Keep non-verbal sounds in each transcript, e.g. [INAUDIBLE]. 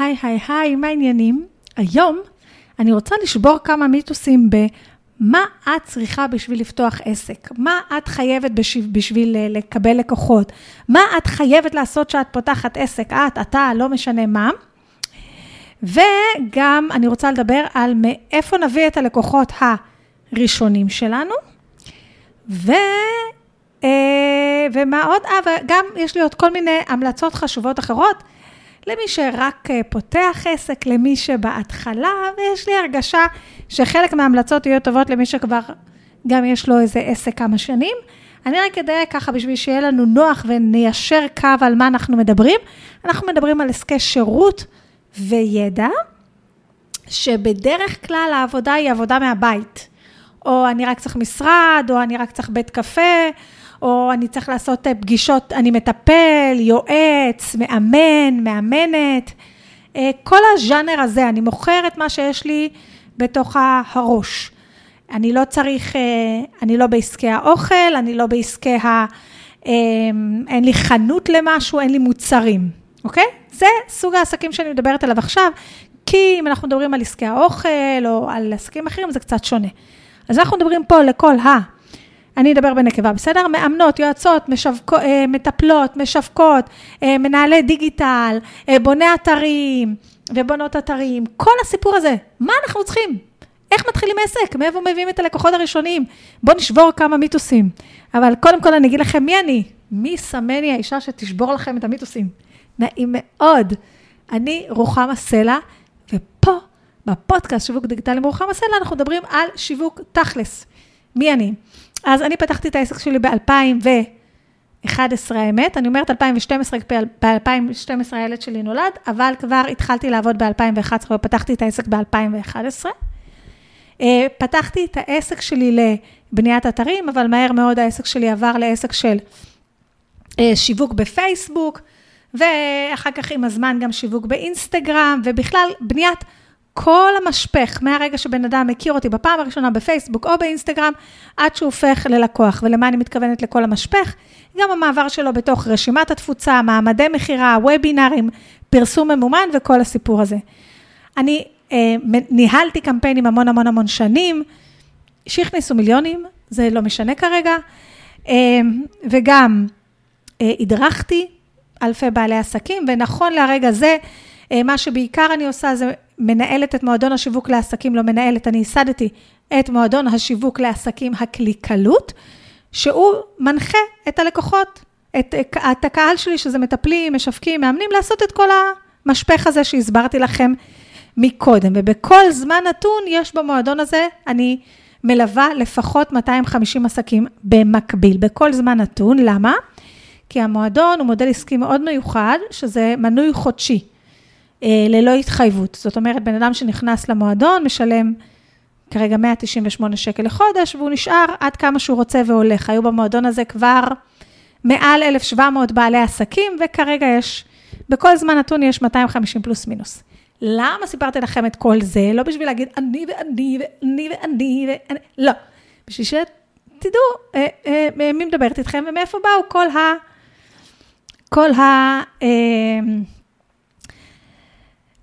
היי, היי, היי, מה העניינים? היום אני רוצה לשבור כמה מיתוסים במה את צריכה בשביל לפתוח עסק, מה את חייבת בשביל, אה, לקבל לקוחות, מה את חייבת לעשות כשאת פותחת עסק, את, אתה, לא משנה מה. וגם אני רוצה לדבר על מאיפה נביא את הלקוחות הראשונים שלנו, ו... אה, ומה עוד? אה, וגם יש לי עוד כל מיני המלצות חשובות אחרות. למי שרק אה, פותח עסק, למי שבהתחלה, ויש לי הרגשה שחלק מההמלצות יהיו טובות למי שכבר גם יש לו איזה עסק כמה שנים. אני רק אדייק ככה בשביל שיהיה לנו נוח וניישר קו על מה אנחנו מדברים. אנחנו מדברים על עסקי שירות וידע, שבדרך כלל העבודה היא עבודה מהבית. או אני רק צריך משרד, או אני רק צריך בית קפה, או אני צריך לעשות אה, פגישות, אני מטפל, יועץ, מאמן, מאמנת, אה, כל הז'אנר הזה, אני מוכר את מה שיש לי בתוך הראש. אני לא צריך, אה, אני לא בעסקי האוכל, אני לא בעסקי ה... אין לי חנות למשהו, אין לי מוצרים, אוקיי? זה סוג העסקים שאני מדברת עליו עכשיו, כי אם אנחנו מדברים על עסקי האוכל או על עסקים אחרים, זה קצת שונה. אז אנחנו מדברים פה לכל ה... אני אדבר בנקבה, בסדר? מאמנות, יועצות, משווק, אה, מטפלות, משווקות, אה, מנהלי דיגיטל, אה, בוני אתרים ובונות אתרים, כל הסיפור הזה, מה אנחנו צריכים? איך מתחילים עסק? מאיפה מביאים את הלקוחות הראשונים? בואו נשבור כמה מיתוסים. אבל קודם כל אני אגיד לכם מי אני. מי סמני האישה שתשבור לכם את המיתוסים? נעים מאוד. אני רוחמה סלע, ופה, בפודקאסט שיווק דיגיטלי עם רוחמה סלע, אנחנו מדברים על שיווק תכלס. מי אני? אז אני פתחתי את העסק שלי ב-2011, האמת, אני אומרת 2012, ב-2012 הילד שלי נולד, אבל כבר התחלתי לעבוד ב-2011 ופתחתי את העסק ב-2011. אה, פתחתי את העסק שלי לבניית אתרים, אבל מהר מאוד העסק שלי עבר לעסק של אה, שיווק בפייסבוק, ואחר כך עם הזמן גם שיווק באינסטגרם, ובכלל בניית כל המשפך, מהרגע שבן אדם מכיר אותי בפעם הראשונה בפייסבוק או באינסטגרם, עד שהוא הופך ללקוח. ולמה אני מתכוונת לכל המשפך? גם המעבר שלו בתוך רשימת התפוצה, מעמדי מכירה, וובינארים, פרסום ממומן וכל הסיפור הזה. אני אה, ניהלתי קמפיינים המון המון המון שנים, שהכניסו מיליונים, זה לא משנה כרגע, אה, וגם אה, הדרכתי אלפי בעלי עסקים, ונכון לרגע זה, אה, מה שבעיקר אני עושה זה מנהלת את מועדון השיווק לעסקים, לא מנהלת, אני ייסדתי את מועדון השיווק לעסקים הקליקלות, שהוא מנחה את הלקוחות, את, את הקהל שלי, שזה מטפלים, משווקים, מאמנים, לעשות את כל המשפך הזה שהסברתי לכם מקודם. ובכל זמן נתון יש במועדון הזה, אני מלווה לפחות 250 עסקים במקביל, בכל זמן נתון. למה? כי המועדון הוא מודל עסקי מאוד מיוחד, שזה מנוי חודשי. אה, ללא התחייבות. זאת אומרת, בן אדם שנכנס למועדון משלם כרגע 198 שקל לחודש, והוא נשאר עד כמה שהוא רוצה והולך. היו במועדון הזה כבר מעל 1,700 בעלי עסקים, וכרגע יש, בכל זמן נתון יש 250 פלוס מינוס. למה סיפרתי לכם את כל זה? לא בשביל להגיד אני ואני ואני ואני ואני, לא. בשביל שתדעו אה, אה, מי מדברת איתכם ומאיפה באו כל ה... כל ה... אה,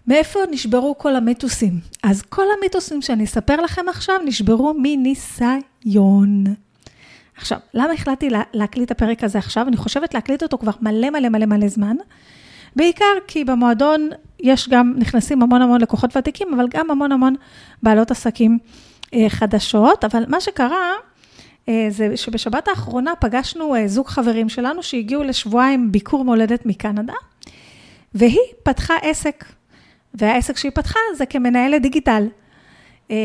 מאיפה נשברו כל המיתוסים? אז כל המיתוסים שאני אספר לכם עכשיו נשברו מניסיון. עכשיו, למה החלטתי לה, להקליט את הפרק הזה עכשיו? אני חושבת להקליט אותו כבר מלא מלא מלא מלא זמן. בעיקר כי במועדון יש גם, נכנסים המון המון לקוחות ותיקים, אבל גם המון המון בעלות עסקים אה, חדשות. אבל מה שקרה, אה, זה שבשבת האחרונה פגשנו אה, זוג חברים שלנו שהגיעו לשבועיים ביקור מולדת מקנדה, והיא פתחה עסק והעסק שהיא פתחה זה כמנהלת דיגיטל. אה,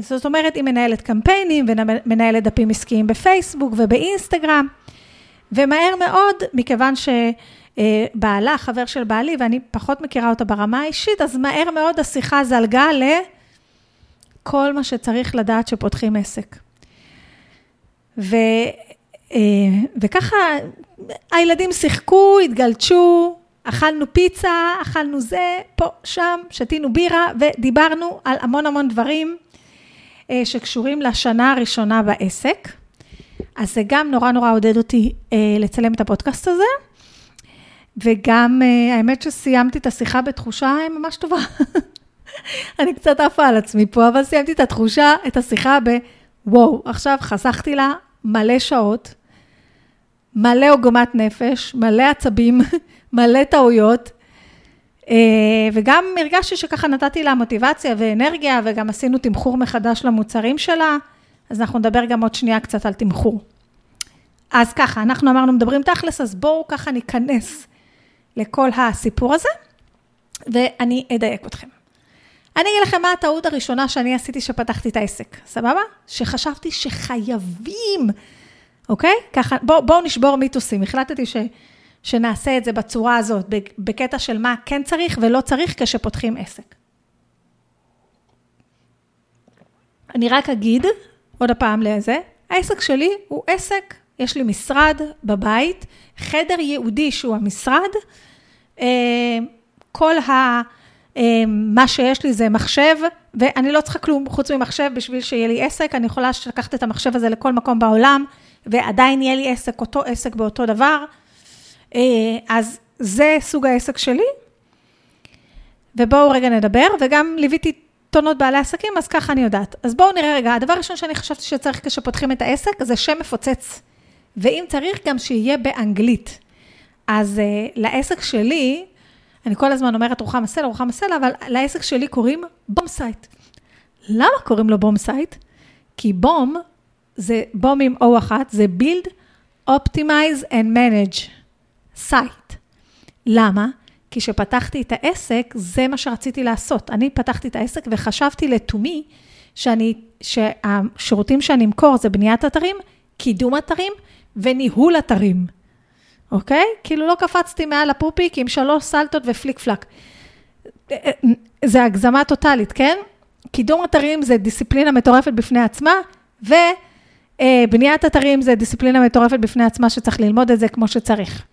זאת אומרת, היא מנהלת קמפיינים ומנהלת דפים עסקיים בפייסבוק ובאינסטגרם. ומהר מאוד, מכיוון שבעלה, חבר של בעלי, ואני פחות מכירה אותה ברמה האישית, אז מהר מאוד השיחה זלגה לכל מה שצריך לדעת שפותחים עסק. ו, אה, וככה הילדים שיחקו, התגלצ'ו, אכלנו פיצה, אכלנו זה, פה, שם, שתינו בירה ודיברנו על המון המון דברים אה, שקשורים לשנה הראשונה בעסק. אז זה גם נורא נורא עודד אותי אה, לצלם את הפודקאסט הזה. וגם, אה, האמת שסיימתי את השיחה בתחושה ממש טובה. [LAUGHS] אני קצת עפה על עצמי פה, אבל סיימתי את התחושה, את השיחה ב... וואו, עכשיו חסכתי לה מלא שעות, מלא עוגמת נפש, מלא עצבים, [LAUGHS] מלא טעויות, אה, וגם הרגשתי שככה נתתי לה מוטיבציה ואנרגיה, וגם עשינו תמחור מחדש למוצרים שלה, אז אנחנו נדבר גם עוד שנייה קצת על תמחור. אז ככה, אנחנו אמרנו, מדברים תכלס, אז בואו ככה ניכנס לכל הסיפור הזה, ואני אדייק אתכם. אני אגיד לכם מה הטעות הראשונה שאני עשיתי שפתחתי את העסק, סבבה? שחשבתי שחייבים, אוקיי? ככה, בואו בוא נשבור מיתוסים. החלטתי ש, שנעשה את זה בצורה הזאת, בקטע של מה כן צריך ולא צריך כשפותחים עסק. אני רק אגיד, עוד הפעם לזה, העסק שלי הוא עסק, יש לי משרד בבית, חדר ייעודי שהוא המשרד, אה, כל ה... אמ, מה שיש לי זה מחשב, ואני לא צריכה כלום חוץ ממחשב בשביל שיהיה לי עסק, אני יכולה לקחת את המחשב הזה לכל מקום בעולם, ועדיין יהיה לי עסק, אותו עסק באותו דבר. אה, אז זה סוג העסק שלי. ובואו רגע נדבר, וגם ליוויתי טונות בעלי עסקים, אז ככה אני יודעת. אז בואו נראה רגע, הדבר הראשון שאני חשבתי שצריך כשפותחים את העסק, זה שם מפוצץ. ואם צריך, גם שיהיה באנגלית. אז אה, לעסק שלי, אני כל הזמן אומרת רוחמה סלע, רוחמה סלע, אבל לעסק שלי קוראים BOM Site. למה קוראים לו BOM Site? כי BOM, זה BOM עם O אחת, זה Build, Optimize and Manage Site. למה? כי כשפתחתי את העסק, זה מה שרציתי לעשות. אני פתחתי את העסק וחשבתי לתומי שאני, שהשירותים שאני אמכור זה בניית אתרים, קידום אתרים וניהול אתרים. אוקיי? כאילו לא קפצתי מעל הפופיק עם שלוש סלטות ופליק פלאק. זה הגזמה טוטאלית, כן? קידום אתרים זה דיסציפלינה מטורפת בפני עצמה, ובניית אתרים זה דיסציפלינה מטורפת בפני עצמה שצריך ללמוד את זה כמו שצריך.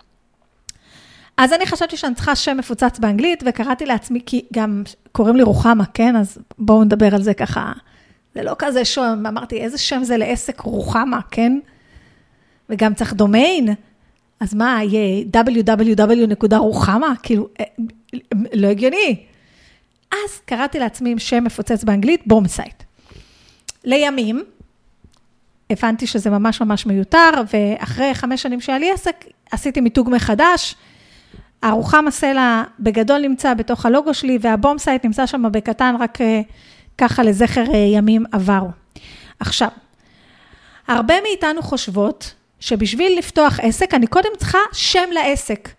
אז אני חשבתי שאני צריכה שם מפוצץ באנגלית, וקראתי לעצמי, כי גם קוראים לי רוחמה, כן? אז בואו נדבר על זה ככה. זה לא כזה שם, אמרתי, איזה שם זה לעסק רוחמה, כן? וגם צריך דומיין. אז מה, יהיה www.רוחמה? כאילו, אה, לא הגיוני. אז קראתי לעצמי עם שם מפוצץ באנגלית, BOM Site. לימים, הבנתי שזה ממש ממש מיותר, ואחרי חמש שנים שהיה לי עסק, עשיתי מיתוג מחדש. הרוחמה סלע בגדול נמצא בתוך הלוגו שלי, וה BOM Site נמצא שם בקטן, רק אה, ככה לזכר אה, ימים עברו. עכשיו, הרבה מאיתנו חושבות שבשביל לפתוח עסק, אני קודם צריכה שם לעסק.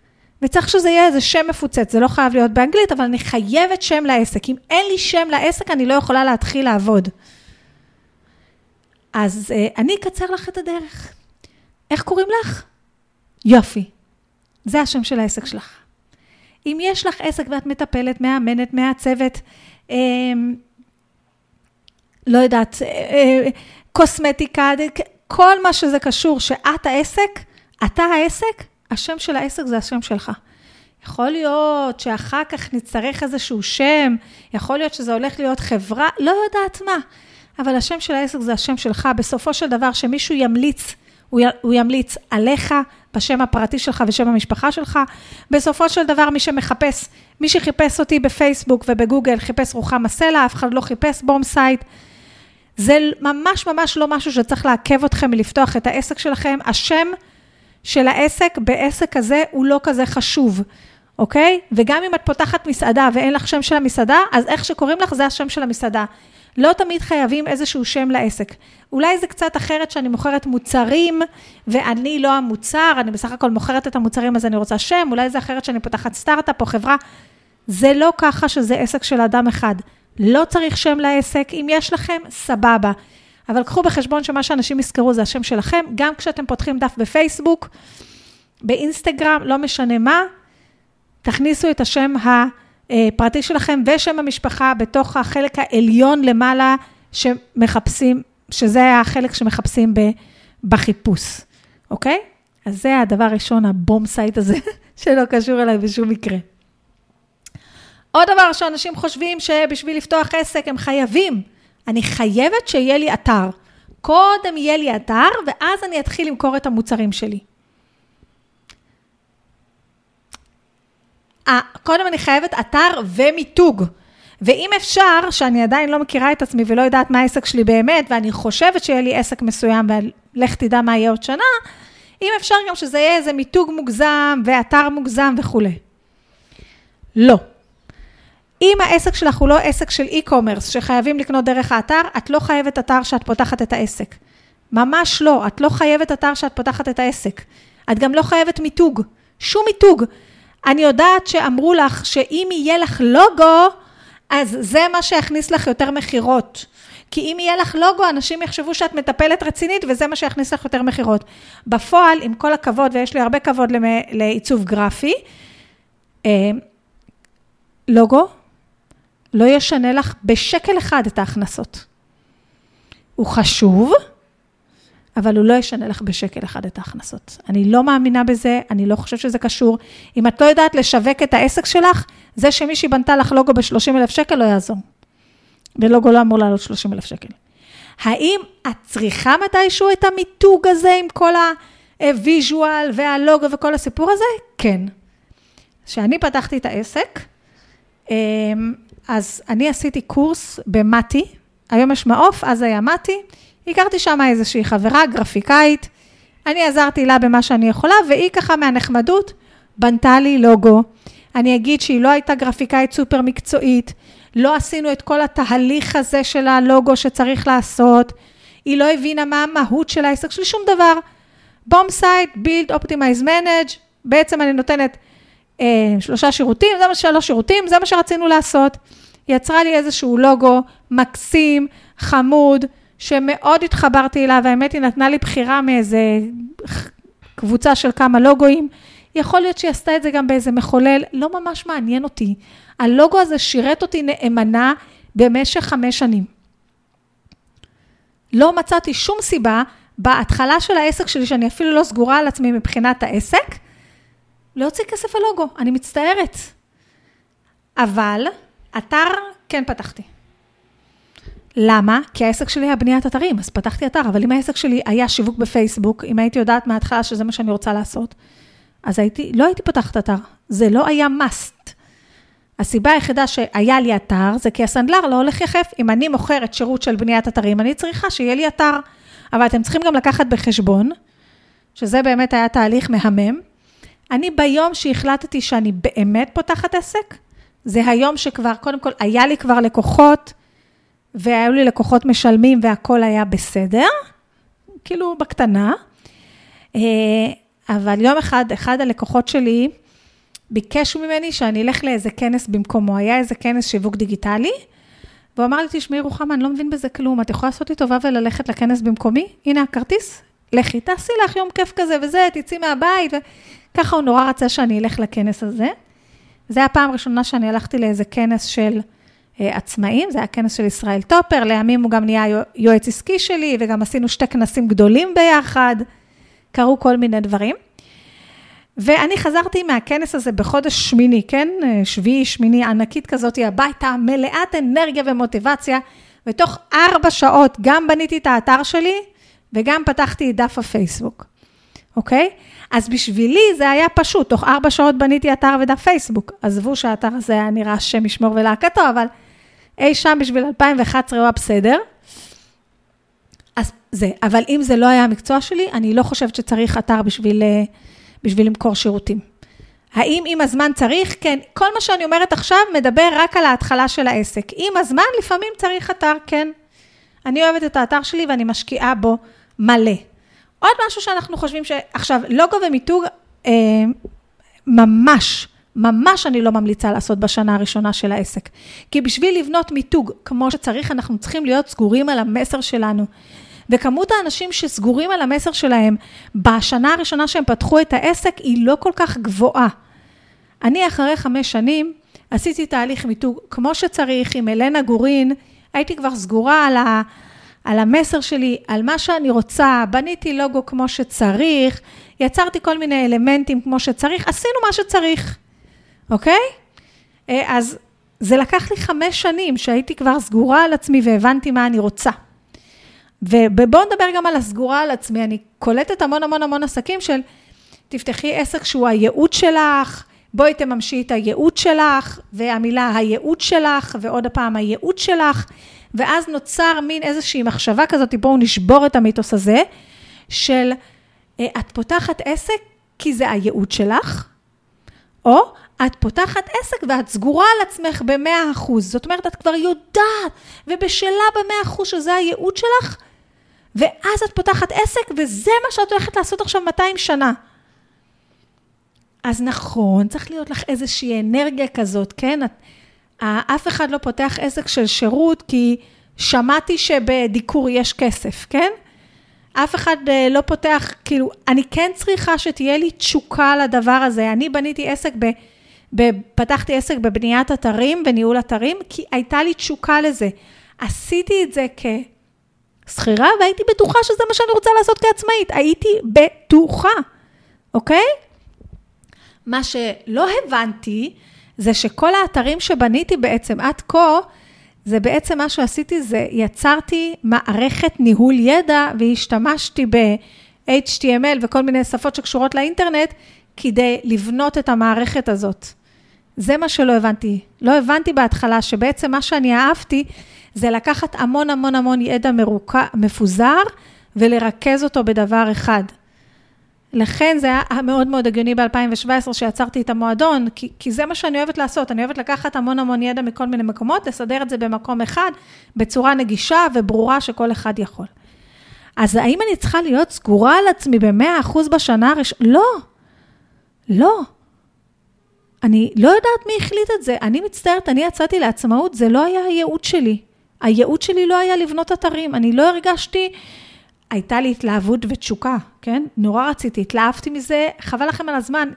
וצריך שזה יהיה איזה שם מפוצץ, זה לא חייב להיות באנגלית, אבל אני חייבת שם לעסק. אם אין לי שם לעסק, אני לא יכולה להתחיל לעבוד. אז אה, אני אקצר לך את הדרך. איך קוראים לך? יופי. זה השם של העסק שלך. אם יש לך עסק ואת מטפלת, מאמנת, מעצבת, אה, לא יודעת, אה, אה, קוסמטיקה, כל מה שזה קשור, שאת העסק, אתה העסק, השם של העסק זה השם שלך. יכול להיות שאחר כך נצטרך איזשהו שם, יכול להיות שזה הולך להיות חברה, לא יודעת מה, אבל השם של העסק זה השם שלך. בסופו של דבר, שמישהו ימליץ, הוא ימליץ עליך, בשם הפרטי שלך ושם המשפחה שלך. בסופו של דבר, מי שמחפש, מי שחיפש אותי בפייסבוק ובגוגל, חיפש רוחמה סלע, אף אחד לא חיפש BOM Site. זה ממש ממש לא משהו שצריך לעכב אתכם מלפתוח את העסק שלכם. השם של העסק בעסק הזה הוא לא כזה חשוב, אוקיי? וגם אם את פותחת מסעדה ואין לך שם של המסעדה, אז איך שקוראים לך זה השם של המסעדה. לא תמיד חייבים איזשהו שם לעסק. אולי זה קצת אחרת שאני מוכרת מוצרים, ואני לא המוצר, אני בסך הכל מוכרת את המוצרים, אז אני רוצה שם, אולי זה אחרת שאני פותחת סטארט-אפ או חברה. זה לא ככה שזה עסק של אדם אחד. לא צריך שם לעסק, אם יש לכם, סבבה. אבל קחו בחשבון שמה שאנשים יזכרו זה השם שלכם, גם כשאתם פותחים דף בפייסבוק, באינסטגרם, לא משנה מה, תכניסו את השם הפרטי שלכם ושם המשפחה בתוך החלק העליון למעלה שמחפשים, שזה החלק שמחפשים בחיפוש, אוקיי? אז זה הדבר הראשון, ה BOM Site הזה, [LAUGHS] שלא קשור אליי בשום מקרה. עוד דבר שאנשים חושבים שבשביל לפתוח עסק הם חייבים, אני חייבת שיהיה לי אתר. קודם יהיה לי אתר, ואז אני אתחיל למכור את המוצרים שלי. קודם אני חייבת אתר ומיתוג. ואם אפשר, שאני עדיין לא מכירה את עצמי ולא יודעת מה העסק שלי באמת, ואני חושבת שיהיה לי עסק מסוים, ולך תדע מה יהיה עוד שנה, אם אפשר גם שזה יהיה איזה מיתוג מוגזם ואתר מוגזם וכולי. לא. אם העסק שלך הוא לא עסק של e-commerce שחייבים לקנות דרך האתר, את לא חייבת אתר שאת פותחת את העסק. ממש לא, את לא חייבת אתר שאת פותחת את העסק. את גם לא חייבת מיתוג, שום מיתוג. אני יודעת שאמרו לך שאם יהיה לך לוגו, אז זה מה שיכניס לך יותר מכירות. כי אם יהיה לך לוגו, אנשים יחשבו שאת מטפלת רצינית, וזה מה שיכניס לך יותר מכירות. בפועל, עם כל הכבוד, ויש לי הרבה כבוד לעיצוב גרפי, אה, לוגו לא ישנה לך בשקל אחד את ההכנסות. הוא חשוב, אבל הוא לא ישנה לך בשקל אחד את ההכנסות. אני לא מאמינה בזה, אני לא חושבת שזה קשור. אם את לא יודעת לשווק את העסק שלך, זה שמישהי בנתה לך לוגו ב-30 אלף שקל לא יעזור. ולוגו לא אמור לעלות 30 אלף שקל. האם את צריכה מתישהו את המיתוג הזה עם כל הוויז'ואל והלוגו וכל הסיפור הזה? כן. כשאני פתחתי את העסק, אמ, אז אני עשיתי קורס במטי, היום יש מעוף, אז היה מטי, הכרתי שם איזושהי חברה, גרפיקאית, אני עזרתי לה במה שאני יכולה, והיא ככה מהנחמדות בנתה לי לוגו. אני אגיד שהיא לא הייתה גרפיקאית סופר מקצועית, לא עשינו את כל התהליך הזה של הלוגו שצריך לעשות, היא לא הבינה מה המהות של העסק שלי, שום דבר. BOM Site, build, optimize, manage, בעצם אני נותנת אה, שלושה שירותים, זה מה שלוש שירותים, זה מה שרצינו לעשות. היא יצרה לי איזשהו לוגו מקסים, חמוד, שמאוד התחברתי אליו, האמת היא נתנה לי בחירה מאיזה קבוצה של כמה לוגויים. יכול להיות שהיא עשתה את זה גם באיזה מחולל, לא ממש מעניין אותי. הלוגו הזה שירת אותי נאמנה במשך חמש שנים. לא מצאתי שום סיבה בהתחלה של העסק שלי, שאני אפילו לא סגורה על עצמי מבחינת העסק, להוציא כסף על לוגו, אני מצטערת. אבל אתר כן פתחתי. למה? כי העסק שלי היה בניית אתרים, אז פתחתי אתר, אבל אם העסק שלי היה שיווק בפייסבוק, אם הייתי יודעת מההתחלה שזה מה שאני רוצה לעשות, אז הייתי, לא הייתי פותחת אתר, זה לא היה must. הסיבה היחידה שהיה לי אתר, זה כי הסנדלר לא הולך יחף. אם אני מוכרת שירות של בניית אתרים, אני צריכה שיהיה לי אתר. אבל אתם צריכים גם לקחת בחשבון, שזה באמת היה תהליך מהמם. אני ביום שהחלטתי שאני באמת פותחת עסק, זה היום שכבר, קודם כל, היה לי כבר לקוחות, והיו לי לקוחות משלמים והכול היה בסדר, כאילו בקטנה. אה, אבל יום אחד, אחד הלקוחות שלי ביקש ממני שאני אלך לאיזה כנס במקומו. היה איזה כנס שיווק דיגיטלי, והוא אמר לי, תשמעי, רוחמה, אני לא מבין בזה כלום, את יכולה לעשות לי טובה וללכת לכנס במקומי? הנה הכרטיס, לכי, תעשי לך יום כיף כזה וזה, תצאי מהבית. וככה הוא נורא רצה שאני אלך לכנס הזה. זו הפעם הראשונה שאני הלכתי לאיזה כנס של עצמאים, זה היה כנס של ישראל טופר, לימים הוא גם נהיה יועץ עסקי שלי, וגם עשינו שתי כנסים גדולים ביחד, קרו כל מיני דברים. ואני חזרתי מהכנס הזה בחודש שמיני, כן? אה, שביעי, שמיני, ענקית כזאת הביתה, מלאת אנרגיה ומוטיבציה, ותוך ארבע שעות גם בניתי את האתר שלי, וגם פתחתי את דף הפייסבוק, אוקיי? אז בשבילי זה היה פשוט, תוך ארבע שעות בניתי אתר ודף פייסבוק. עזבו שהאתר הזה היה נראה שם ישמור ולהקתו, אבל אי שם בשביל 2011 הוא היה בסדר. אז זה, אבל אם זה לא היה המקצוע שלי, אני לא חושבת שצריך אתר בשביל, אה, בשביל למכור שירותים. האם עם הזמן צריך? כן. כל מה שאני אומרת עכשיו מדבר רק על ההתחלה של העסק. עם הזמן לפעמים צריך אתר, כן. אני אוהבת את האתר שלי ואני משקיעה בו מלא. עוד משהו שאנחנו חושבים ש... עכשיו, לוגו ומיתוג, אה, ממש, ממש אני לא ממליצה לעשות בשנה הראשונה של העסק. כי בשביל לבנות מיתוג כמו שצריך, אנחנו צריכים להיות סגורים על המסר שלנו. וכמות האנשים שסגורים על המסר שלהם בשנה הראשונה שהם פתחו את העסק, היא לא כל כך גבוהה. אני אחרי חמש שנים עשיתי תהליך מיתוג כמו שצריך עם אלנה גורין, הייתי כבר סגורה על ה... על המסר שלי, על מה שאני רוצה, בניתי לוגו כמו שצריך, יצרתי כל מיני אלמנטים כמו שצריך, עשינו מה שצריך, אוקיי? אה, אז זה לקח לי חמש שנים שהייתי כבר סגורה על עצמי והבנתי מה אני רוצה. ובואו נדבר גם על הסגורה על עצמי, אני קולטת המון המון המון עסקים של תפתחי עסק שהוא הייעוד שלך, בואי תממשי את הייעוד שלך, והמילה הייעוד שלך, ועוד הפעם הייעוד שלך, ואז נוצר מין איזושהי מחשבה כזאת, בואו נשבור את המיתוס הזה, של אה, את פותחת עסק כי זה הייעוד שלך, או את פותחת עסק ואת סגורה על עצמך במאה אחוז. זאת אומרת, את כבר יודעת ובשלה במאה אחוז שזה הייעוד שלך, ואז את פותחת עסק וזה מה שאת הולכת לעשות עכשיו 200 שנה. אז נכון, צריך להיות לך איזושהי אנרגיה כזאת, כן? את, אף אחד לא פותח עסק של שירות כי שמעתי שבדיקור יש כסף, כן? אף אחד אה, לא פותח, כאילו, אני כן צריכה שתהיה לי תשוקה לדבר הזה. אני בניתי עסק ב... פתחתי עסק בבניית אתרים וניהול אתרים, כי הייתה לי תשוקה לזה. עשיתי את זה כשכירה, והייתי בטוחה שזה מה שאני רוצה לעשות כעצמאית. הייתי בטוחה, אוקיי? מה שלא הבנתי, זה שכל האתרים שבניתי בעצם עד כה, זה בעצם מה שעשיתי, זה יצרתי מערכת ניהול ידע והשתמשתי ב-HTML וכל מיני שפות שקשורות לאינטרנט, כדי לבנות את המערכת הזאת. זה מה שלא הבנתי. לא הבנתי בהתחלה שבעצם מה שאני אהבתי, זה לקחת המון המון המון ידע מרוכ... מפוזר ולרכז אותו בדבר אחד. לכן זה היה מאוד מאוד הגיוני ב-2017 שיצרתי את המועדון, כי, כי זה מה שאני אוהבת לעשות, אני אוהבת לקחת המון המון ידע מכל מיני מקומות, לסדר את זה במקום אחד, בצורה נגישה וברורה שכל אחד יכול. אז האם אני צריכה להיות סגורה על עצמי ב-100% בשנה הראשונה? לא, לא. אני לא יודעת מי החליט את זה, אני מצטערת, אני יצאתי לעצמאות, זה לא היה הייעוד שלי. הייעוד שלי לא היה לבנות אתרים, אני לא הרגשתי... הייתה לי התלהבות ותשוקה, כן? נורא רציתי, התלהבתי מזה, חבל לכם על הזמן.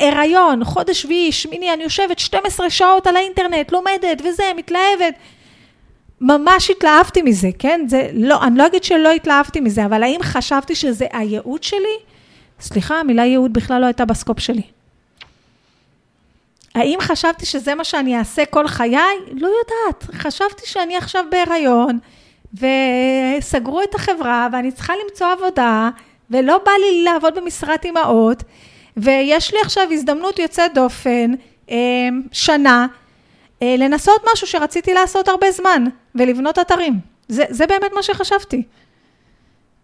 הריון, חודש שביעי, שמיני, אני יושבת 12 שעות על האינטרנט, לומדת וזה, מתלהבת. ממש התלהבתי מזה, כן? זה לא, אני לא אגיד שלא התלהבתי מזה, אבל האם חשבתי שזה הייעוד שלי? סליחה, המילה ייעוד בכלל לא הייתה בסקופ שלי. האם חשבתי שזה מה שאני אעשה כל חיי? לא יודעת. חשבתי שאני עכשיו בהיריון, וסגרו את החברה, ואני צריכה למצוא עבודה, ולא בא לי לעבוד במשרת אימהות, ויש לי עכשיו הזדמנות יוצאת דופן, אה, שנה, אה, לנסות משהו שרציתי לעשות הרבה זמן, ולבנות אתרים. זה, זה באמת מה שחשבתי.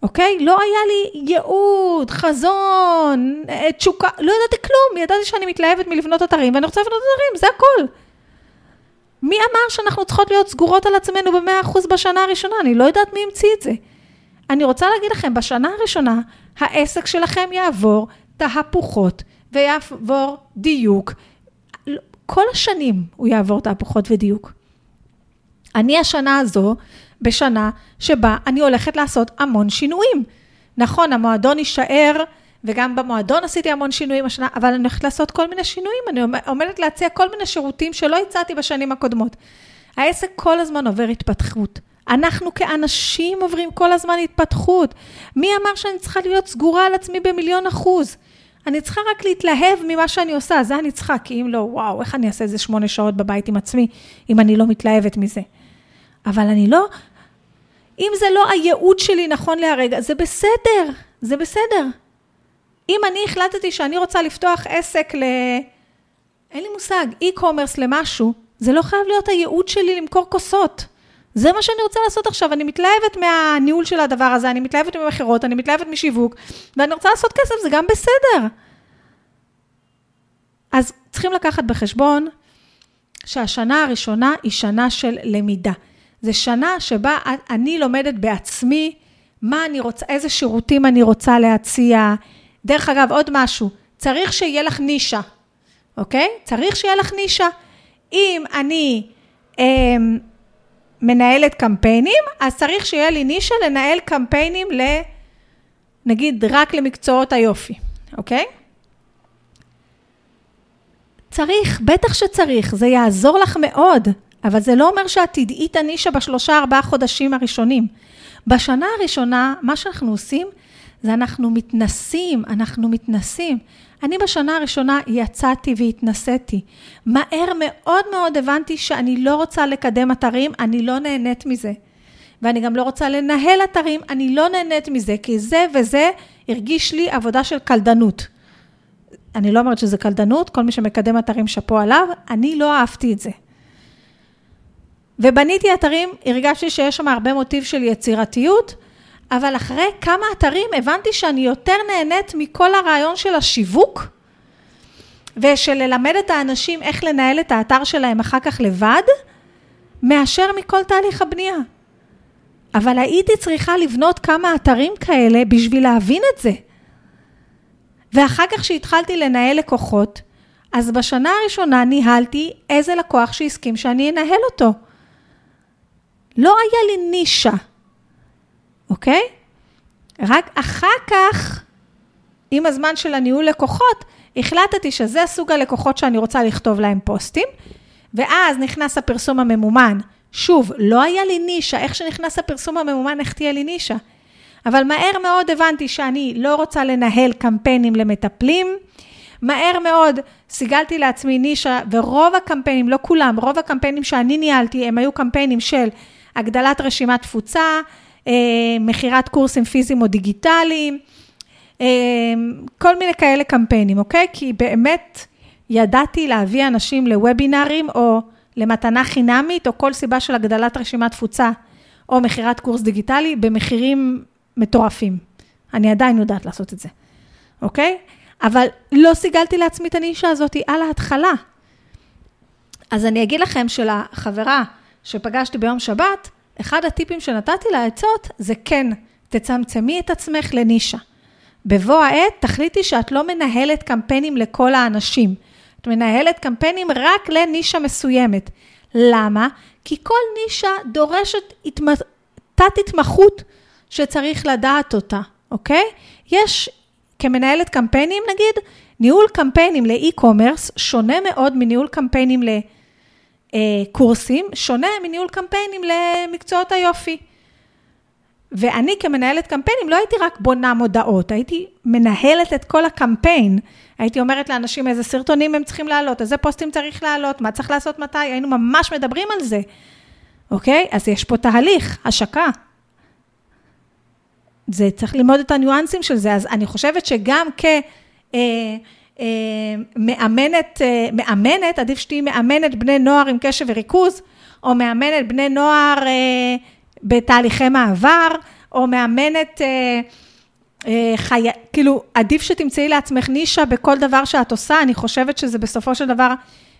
אוקיי? לא היה לי ייעוד, חזון, אה, תשוקה, לא ידעתי כלום, ידעתי שאני מתלהבת מלבנות אתרים, ואני רוצה לבנות אתרים, זה הכל. מי אמר שאנחנו צריכות להיות סגורות על עצמנו ב-100% בשנה הראשונה? אני לא יודעת מי המציא את זה. אני רוצה להגיד לכם, בשנה הראשונה, העסק שלכם יעבור תהפוכות ויעבור דיוק. כל השנים הוא יעבור תהפוכות ודיוק. אני השנה הזו, בשנה שבה אני הולכת לעשות המון שינויים. נכון, המועדון יישאר וגם במועדון עשיתי המון שינויים השנה, אבל אני הולכת לעשות כל מיני שינויים, אני עומדת להציע כל מיני שירותים שלא הצעתי בשנים הקודמות. העסק כל הזמן עובר התפתחות. אנחנו כאנשים עוברים כל הזמן התפתחות. מי אמר שאני צריכה להיות סגורה על עצמי במיליון אחוז? אני צריכה רק להתלהב ממה שאני עושה, זה אני צריכה, כי אם לא, וואו, איך אני אעשה איזה שמונה שעות בבית עם עצמי, אם אני לא מתלהבת מזה. אבל אני לא, אם זה לא הייעוד שלי נכון להרגע, זה בסדר, זה בסדר. אם אני החלטתי שאני רוצה לפתוח עסק ל... אין לי מושג, e-commerce למשהו, זה לא חייב להיות הייעוד שלי למכור כוסות. זה מה שאני רוצה לעשות עכשיו, אני מתלהבת מהניהול של הדבר הזה, אני מתלהבת ממכירות, אני מתלהבת משיווק, ואני רוצה לעשות כסף, זה גם בסדר. אז צריכים לקחת בחשבון שהשנה הראשונה היא שנה של למידה. זו שנה שבה אני לומדת בעצמי מה אני רוצה, איזה שירותים אני רוצה להציע, דרך אגב, עוד משהו, צריך שיהיה לך נישה, אוקיי? צריך שיהיה לך נישה. אם אני אה, מנהלת קמפיינים, אז צריך שיהיה לי נישה לנהל קמפיינים ל... נגיד רק למקצועות היופי, אוקיי? צריך, בטח שצריך, זה יעזור לך מאוד, אבל זה לא אומר שאת תדעי את הנישה בשלושה ארבעה חודשים הראשונים. בשנה הראשונה, מה שאנחנו עושים, זה אנחנו מתנסים, אנחנו מתנסים. אני בשנה הראשונה יצאתי והתנסיתי. מהר מאוד מאוד הבנתי שאני לא רוצה לקדם אתרים, אני לא נהנית מזה. ואני גם לא רוצה לנהל אתרים, אני לא נהנית מזה, כי זה וזה הרגיש לי עבודה של קלדנות. אני לא אומרת שזה קלדנות, כל מי שמקדם אתרים שאפו עליו, אני לא אהבתי את זה. ובניתי אתרים, הרגשתי שיש שם הרבה מוטיב של יצירתיות, אבל אחרי כמה אתרים הבנתי שאני יותר נהנית מכל הרעיון של השיווק, ושל ללמד את האנשים איך לנהל את האתר שלהם אחר כך לבד, מאשר מכל תהליך הבנייה. אבל הייתי צריכה לבנות כמה אתרים כאלה בשביל להבין את זה. ואחר כך כשהתחלתי לנהל לקוחות, אז בשנה הראשונה ניהלתי איזה לקוח שהסכים שאני אנהל אותו. לא היה לי נישה, אוקיי? רק אחר כך, עם הזמן של הניהול לקוחות, החלטתי שזה סוג הלקוחות שאני רוצה לכתוב להם פוסטים, ואז נכנס הפרסום הממומן. שוב, לא היה לי נישה, איך שנכנס הפרסום הממומן, איך תהיה לי נישה? אבל מהר מאוד הבנתי שאני לא רוצה לנהל קמפיינים למטפלים. מהר מאוד סיגלתי לעצמי נישה, ורוב הקמפיינים, לא כולם, רוב הקמפיינים שאני ניהלתי, הם היו קמפיינים של הגדלת רשימת תפוצה, אה, מכירת קורסים פיזיים או דיגיטליים, אה, כל מיני כאלה קמפיינים, אוקיי? כי באמת ידעתי להביא אנשים לוובינארים או למתנה חינמית, או כל סיבה של הגדלת רשימת תפוצה, או מכירת קורס דיגיטלי, במחירים מטורפים. אני עדיין יודעת לעשות את זה, אוקיי? אבל לא סיגלתי לעצמי את הנישה הזאת על ההתחלה. אז אני אגיד לכם שלחברה שפגשתי ביום שבת, אחד הטיפים שנתתי לה עצות זה כן, תצמצמי את עצמך לנישה. בבוא העת תחליטי שאת לא מנהלת קמפיינים לכל האנשים. את מנהלת קמפיינים רק לנישה מסוימת. למה? כי כל נישה דורשת תת-התמחות שצריך לדעת אותה, אוקיי? יש, כמנהלת קמפיינים נגיד, ניהול קמפיינים לאי-קומרס שונה מאוד מניהול קמפיינים לקורסים, שונה מניהול קמפיינים למקצועות היופי. ואני כמנהלת קמפיינים לא הייתי רק בונה מודעות, הייתי מנהלת את כל הקמפיין. הייתי אומרת לאנשים איזה סרטונים הם צריכים לעלות, איזה פוסטים צריך לעלות, מה צריך לעשות מתי, היינו ממש מדברים על זה, אוקיי? אז יש פה תהליך, השקה. זה צריך ללמוד את הניואנסים של זה, אז אני חושבת שגם כמאמנת, אה, אה, מאמנת, עדיף שתהיי מאמנת בני נוער עם קשב וריכוז, או מאמנת בני נוער אה, בתהליכי מעבר, או מאמנת חי... כאילו, עדיף שתמצאי לעצמך נישה בכל דבר שאת עושה, אני חושבת שזה בסופו של דבר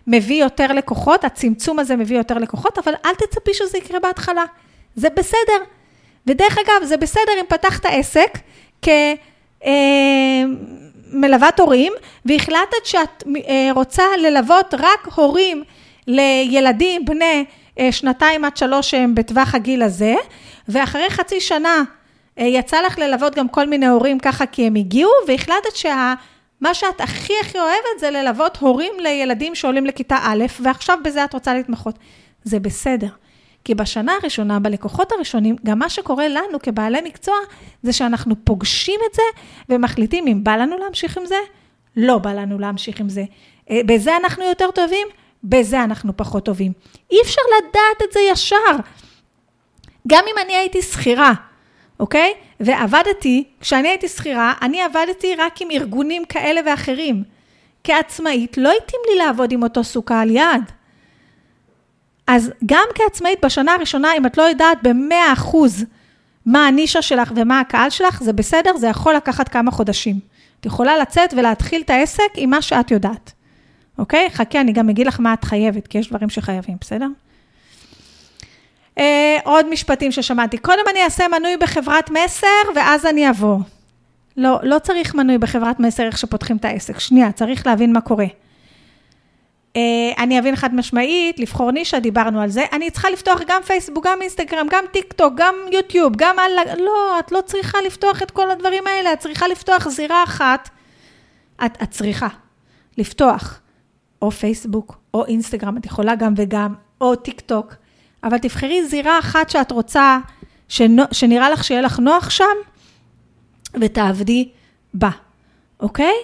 מביא יותר לקוחות, הצמצום הזה מביא יותר לקוחות, אבל אל תצפי שזה יקרה בהתחלה, זה בסדר. ודרך אגב, זה בסדר אם פתחת עסק כמלוות אה, הורים, והחלטת שאת אה, רוצה ללוות רק הורים לילדים בני אה, שנתיים עד שלוש שהם בטווח הגיל הזה, ואחרי חצי שנה יצא לך ללוות גם כל מיני הורים ככה כי הם הגיעו, והחלטת שה... מה שאת הכי הכי אוהבת זה ללוות הורים לילדים שעולים לכיתה א', ועכשיו בזה את רוצה להתמחות. זה בסדר. כי בשנה הראשונה, בלקוחות הראשונים, גם מה שקורה לנו כבעלי מקצוע, זה שאנחנו פוגשים את זה ומחליטים אם בא לנו להמשיך עם זה, לא בא לנו להמשיך עם זה. אה, בזה אנחנו יותר טובים, בזה אנחנו פחות טובים. אי אפשר לדעת את זה ישר. גם אם אני הייתי שכירה, אוקיי? ועבדתי, כשאני הייתי שכירה, אני עבדתי רק עם ארגונים כאלה ואחרים. כעצמאית, לא התאים לי לעבוד עם אותו סוכה על יד. אז גם כעצמאית בשנה הראשונה, אם את לא יודעת במאה אחוז מה הנישה שלך ומה הקהל שלך, זה בסדר, זה יכול לקחת כמה חודשים. את יכולה לצאת ולהתחיל את העסק עם מה שאת יודעת, אוקיי? חכי, אני גם אגיד לך מה את חייבת, כי יש דברים שחייבים, בסדר? אה, עוד משפטים ששמעתי. קודם אני אעשה מנוי בחברת מסר, ואז אני אבוא. לא, לא צריך מנוי בחברת מסר איך שפותחים את העסק. שנייה, צריך להבין מה קורה. אה, אני אבין חד משמעית, לבחור נישה, דיברנו על זה. אני צריכה לפתוח גם פייסבוק, גם אינסטגרם, גם טיק טוק, גם יוטיוב, גם על... לא, את לא צריכה לפתוח את כל הדברים האלה, את צריכה לפתוח זירה אחת. את, את צריכה לפתוח או פייסבוק או אינסטגרם, את יכולה גם וגם, או טיק טוק, אבל תבחרי זירה אחת שאת רוצה, שנו, שנראה לך שיהיה לך נוח שם, ותעבדי בה, אוקיי?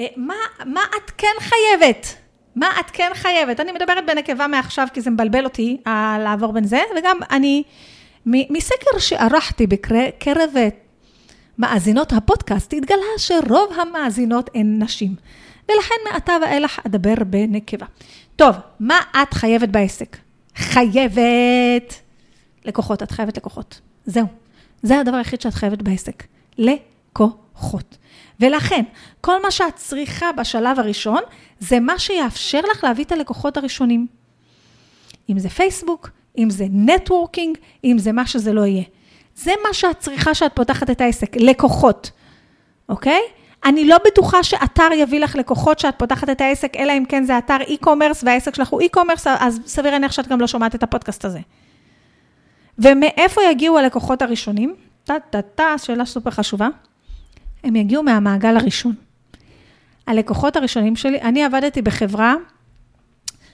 אה, מה, מה את כן חייבת? מה את כן חייבת? אני מדברת בנקבה מעכשיו, כי זה מבלבל אותי אה, לעבור בין זה, וגם אני, מסקר שערכתי בקרב מאזינות הפודקאסט, התגלה שרוב המאזינות הן נשים. ולכן מעתה ואילך אדבר בנקבה. טוב, מה את חייבת בעסק? חייבת לקוחות, את חייבת לקוחות. זהו. זה הדבר היחיד שאת חייבת בעסק. לקוחות. ולכן, כל מה שאת צריכה בשלב הראשון, זה מה שיאפשר לך להביא את הלקוחות הראשונים. אם זה פייסבוק, אם זה נטוורקינג, אם זה מה שזה לא יהיה. זה מה שאת צריכה שאת פותחת את העסק, לקוחות, אוקיי? אני לא בטוחה שאתר יביא לך לקוחות שאת פותחת את העסק, אלא אם כן זה אתר e-commerce והעסק שלך הוא e-commerce, אז סביר להניח שאת גם לא שומעת את הפודקאסט הזה. ומאיפה יגיעו הלקוחות הראשונים? טה-טה-טה, שאלה סופר חשובה. הם יגיעו מהמעגל הראשון. הלקוחות הראשונים שלי, אני עבדתי בחברה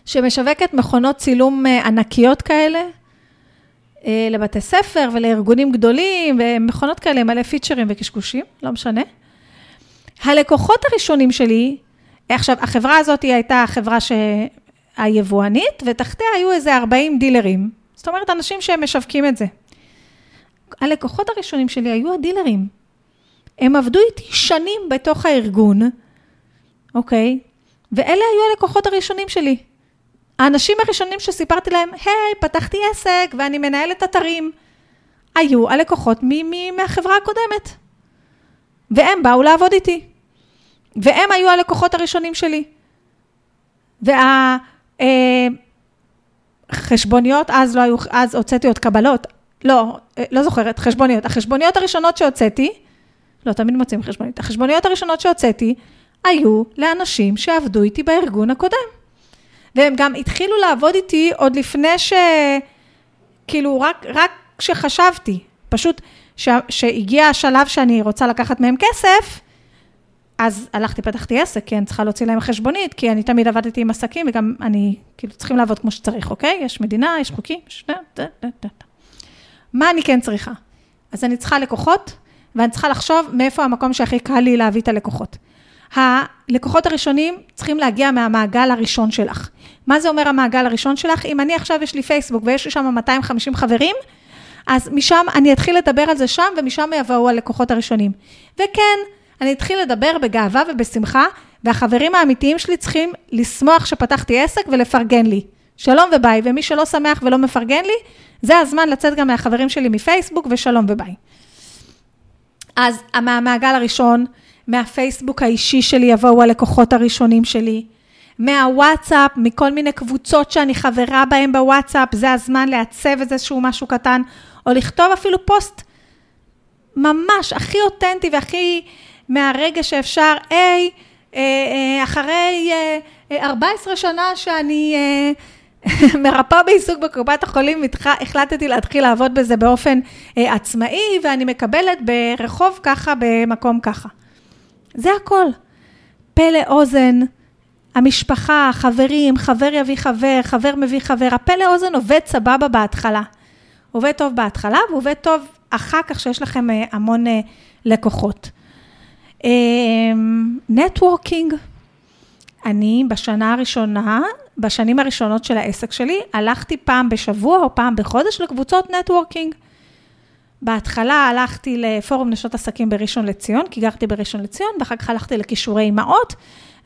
שמשווקת מכונות צילום אה, ענקיות כאלה, אה, לבתי ספר ולארגונים גדולים, ומכונות כאלה מלא פיצ'רים וקשקושים, לא משנה. הלקוחות הראשונים שלי, עכשיו, החברה הזאת הייתה החברה היבואנית, ותחתיה היו איזה 40 דילרים. זאת אומרת, אנשים שהם משווקים את זה. הלקוחות הראשונים שלי היו הדילרים. הם עבדו איתי שנים בתוך הארגון, אוקיי? ואלה היו הלקוחות הראשונים שלי. האנשים הראשונים שסיפרתי להם, היי, פתחתי עסק ואני מנהלת אתרים, היו הלקוחות מהחברה הקודמת. והם באו לעבוד איתי. והם היו הלקוחות הראשונים שלי. והחשבוניות, אה, אז לא היו, אז הוצאתי עוד קבלות, לא, אה, לא זוכרת, חשבוניות. החשבוניות הראשונות שהוצאתי, לא, תמיד מוצאים חשבונית. החשבוניות הראשונות שהוצאתי, היו לאנשים שעבדו איתי בארגון הקודם. והם גם התחילו לעבוד איתי עוד לפני ש... כאילו, רק, רק כשחשבתי. פשוט, שהגיע השלב שאני רוצה לקחת מהם כסף, אז הלכתי, פתחתי עסק, כי אני צריכה להוציא להם חשבונית, כי אני תמיד עבדתי עם עסקים, וגם אני, כאילו, צריכים לעבוד כמו שצריך, אוקיי? יש מדינה, יש חוקים, יש... מה אני כן צריכה? אז אני צריכה לקוחות, ואני צריכה לחשוב מאיפה המקום שהכי קל לי להביא את הלקוחות. הלקוחות הראשונים צריכים להגיע מהמעגל הראשון שלך. מה זה אומר המעגל הראשון שלך? אם אני עכשיו, יש לי פייסבוק ויש לי שם 250 חברים, אז משם אני אתחיל לדבר על זה שם, ומשם יבואו הלקוחות הראשונים. וכן, אני אתחיל לדבר בגאווה ובשמחה, והחברים האמיתיים שלי צריכים לשמוח שפתחתי עסק ולפרגן לי. שלום וביי, ומי שלא שמח ולא מפרגן לי, זה הזמן לצאת גם מהחברים שלי מפייסבוק, ושלום וביי. אז מהמעגל הראשון, מהפייסבוק האישי שלי יבואו הלקוחות הראשונים שלי, מהוואטסאפ, מכל מיני קבוצות שאני חברה בהן בוואטסאפ, זה הזמן לעצב איזשהו משהו קטן, או לכתוב אפילו פוסט ממש הכי אותנטי והכי מהרגע שאפשר, היי, אה, אה, אחרי 14 אה, שנה שאני [LAUGHS] מרפאה בעיסוק בקופת החולים, החלטתי להתחיל לעבוד בזה באופן עצמאי, ואני מקבלת ברחוב ככה, במקום ככה. זה הכל. פה לאוזן, המשפחה, החברים, חבר יביא חבר, חבר מביא חבר, הפה לאוזן עובד סבבה בהתחלה. עובד טוב בהתחלה ועובד טוב אחר כך שיש לכם המון לקוחות. networking, אמ, אני בשנה הראשונה, בשנים הראשונות של העסק שלי, הלכתי פעם בשבוע או פעם בחודש לקבוצות networking. בהתחלה הלכתי לפורום נשות עסקים בראשון לציון, כי גרתי בראשון לציון, ואחר כך הלכתי לכישורי אימהות,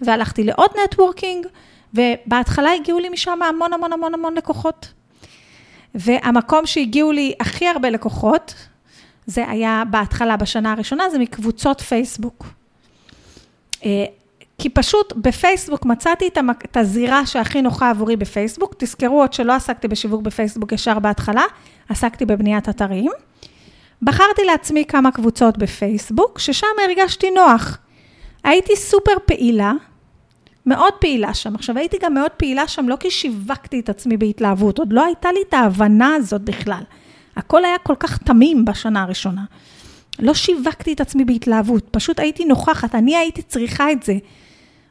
והלכתי לעוד networking, ובהתחלה הגיעו לי משם המון המון המון המון לקוחות. והמקום שהגיעו לי הכי הרבה לקוחות, זה היה בהתחלה, בשנה הראשונה, זה מקבוצות פייסבוק. כי פשוט בפייסבוק מצאתי את הזירה שהכי נוחה עבורי בפייסבוק. תזכרו עוד שלא עסקתי בשיווק בפייסבוק ישר בהתחלה, עסקתי בבניית אתרים. בחרתי לעצמי כמה קבוצות בפייסבוק, ששם הרגשתי נוח. הייתי סופר פעילה, מאוד פעילה שם. עכשיו, הייתי גם מאוד פעילה שם, לא כי שיווקתי את עצמי בהתלהבות, עוד לא הייתה לי את ההבנה הזאת בכלל. הכל היה כל כך תמים בשנה הראשונה. לא שיווקתי את עצמי בהתלהבות, פשוט הייתי נוכחת, אני הייתי צריכה את זה.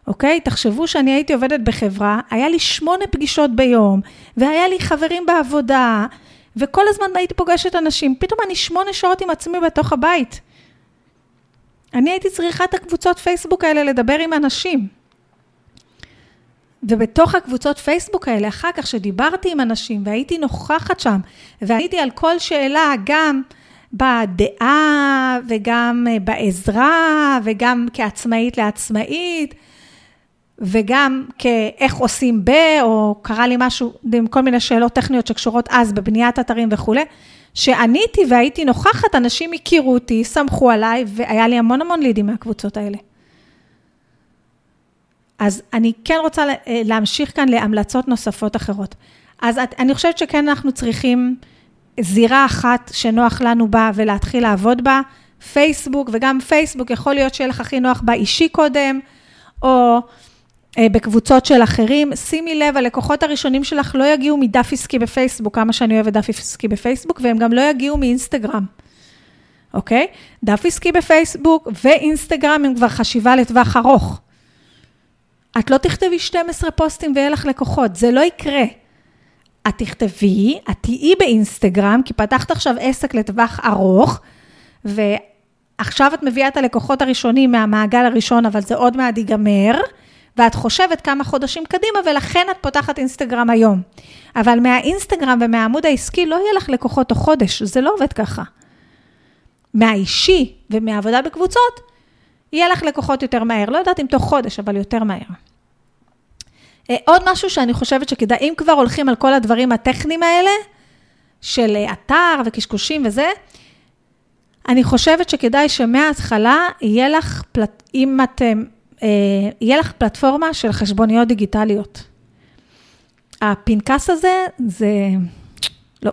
אוקיי? תחשבו שאני הייתי עובדת בחברה, היה לי שמונה פגישות ביום, והיה לי חברים בעבודה, וכל הזמן הייתי פוגשת אנשים, פתאום אני שמונה שעות עם עצמי בתוך הבית. אני הייתי צריכה את הקבוצות פייסבוק האלה לדבר עם אנשים. ובתוך הקבוצות פייסבוק האלה, אחר כך שדיברתי עם אנשים והייתי נוכחת שם, ועניתי על כל שאלה, גם בדעה וגם אה, בעזרה וגם כעצמאית לעצמאית וגם כאיך עושים ב, או קרה לי משהו עם כל מיני שאלות טכניות שקשורות אז בבניית אתרים וכולי. שעניתי והייתי נוכחת, אנשים הכירו אותי, סמכו עליי, והיה לי המון המון לידים מהקבוצות האלה. אז אני כן רוצה אה, להמשיך כאן להמלצות נוספות אחרות. אז אני חושבת שכן אנחנו צריכים זירה אחת שנוח לנו בה ולהתחיל לעבוד בה. פייסבוק, וגם פייסבוק יכול להיות שיהיה לך הכי נוח בה אישי קודם, או בקבוצות של אחרים. שימי לב, הלקוחות הראשונים שלך לא יגיעו מדף עסקי בפייסבוק, כמה שאני אוהבת דף עסקי בפייסבוק, והם גם לא יגיעו מאינסטגרם, אוקיי? דף עסקי בפייסבוק ואינסטגרם הם כבר חשיבה לטווח ארוך. את לא תכתבי 12 פוסטים ויהיה לך לקוחות, זה לא יקרה. את תכתבי, את תהיי באינסטגרם, כי פתחת עכשיו עסק לטווח ארוך, ועכשיו את מביאה את הלקוחות הראשונים מהמעגל הראשון, אבל זה עוד מעט ייגמר. ואת חושבת כמה חודשים קדימה, ולכן את פותחת אינסטגרם היום. אבל מהאינסטגרם ומהעמוד העסקי לא יהיה לך לקוחות תוך חודש, זה לא עובד ככה. מהאישי ומהעבודה בקבוצות, יהיה לך לקוחות יותר מהר. לא יודעת אם תוך חודש, אבל יותר מהר. אה, עוד משהו שאני חושבת שכדאי, אם כבר הולכים על כל הדברים הטכניים האלה, של אתר וקשקושים וזה, אני חושבת שכדאי שמההתחלה יהיה לך, אם את אה, יהיה לך פלטפורמה של חשבוניות דיגיטליות. הפנקס הזה, זה... לא.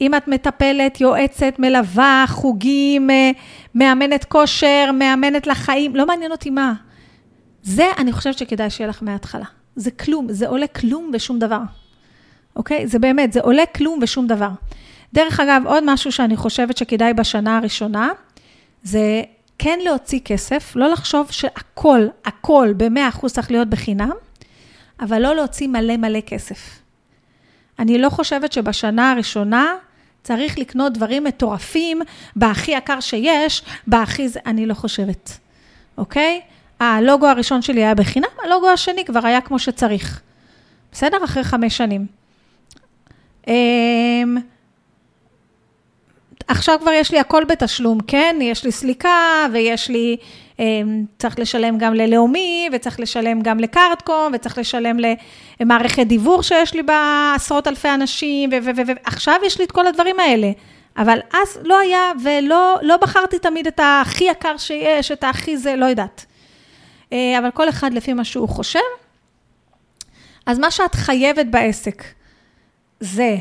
אם את מטפלת, יועצת, מלווה, חוגים, אה, מאמנת כושר, מאמנת לחיים, לא מעניין אותי מה. זה, אני חושבת שכדאי שיהיה לך מההתחלה. זה כלום, זה עולה כלום ושום דבר. אוקיי? זה באמת, זה עולה כלום ושום דבר. דרך אגב, עוד משהו שאני חושבת שכדאי בשנה הראשונה, זה כן להוציא כסף, לא לחשוב שהכל, הכל ב-100% צריך להיות בחינם, אבל לא להוציא מלא מלא כסף. אני לא חושבת שבשנה הראשונה צריך לקנות דברים מטורפים, בהכי יקר שיש, בהכי זה, אני לא חושבת, אוקיי? הלוגו הראשון שלי היה בחינם, הלוגו השני כבר היה כמו שצריך. בסדר? אחרי חמש שנים. עכשיו כבר יש לי הכל בתשלום, כן? יש לי סליקה ויש לי, אמ, צריך לשלם גם ללאומי וצריך לשלם גם לקארטקום וצריך לשלם למערכת דיוור שיש לי בה עשרות אלפי אנשים ועכשיו יש לי את כל הדברים האלה. אבל אז לא היה ולא לא בחרתי תמיד את הכי יקר שיש, את הכי זה, לא יודעת. אה, אבל כל אחד לפי מה שהוא חושב. אז מה שאת חייבת בעסק זה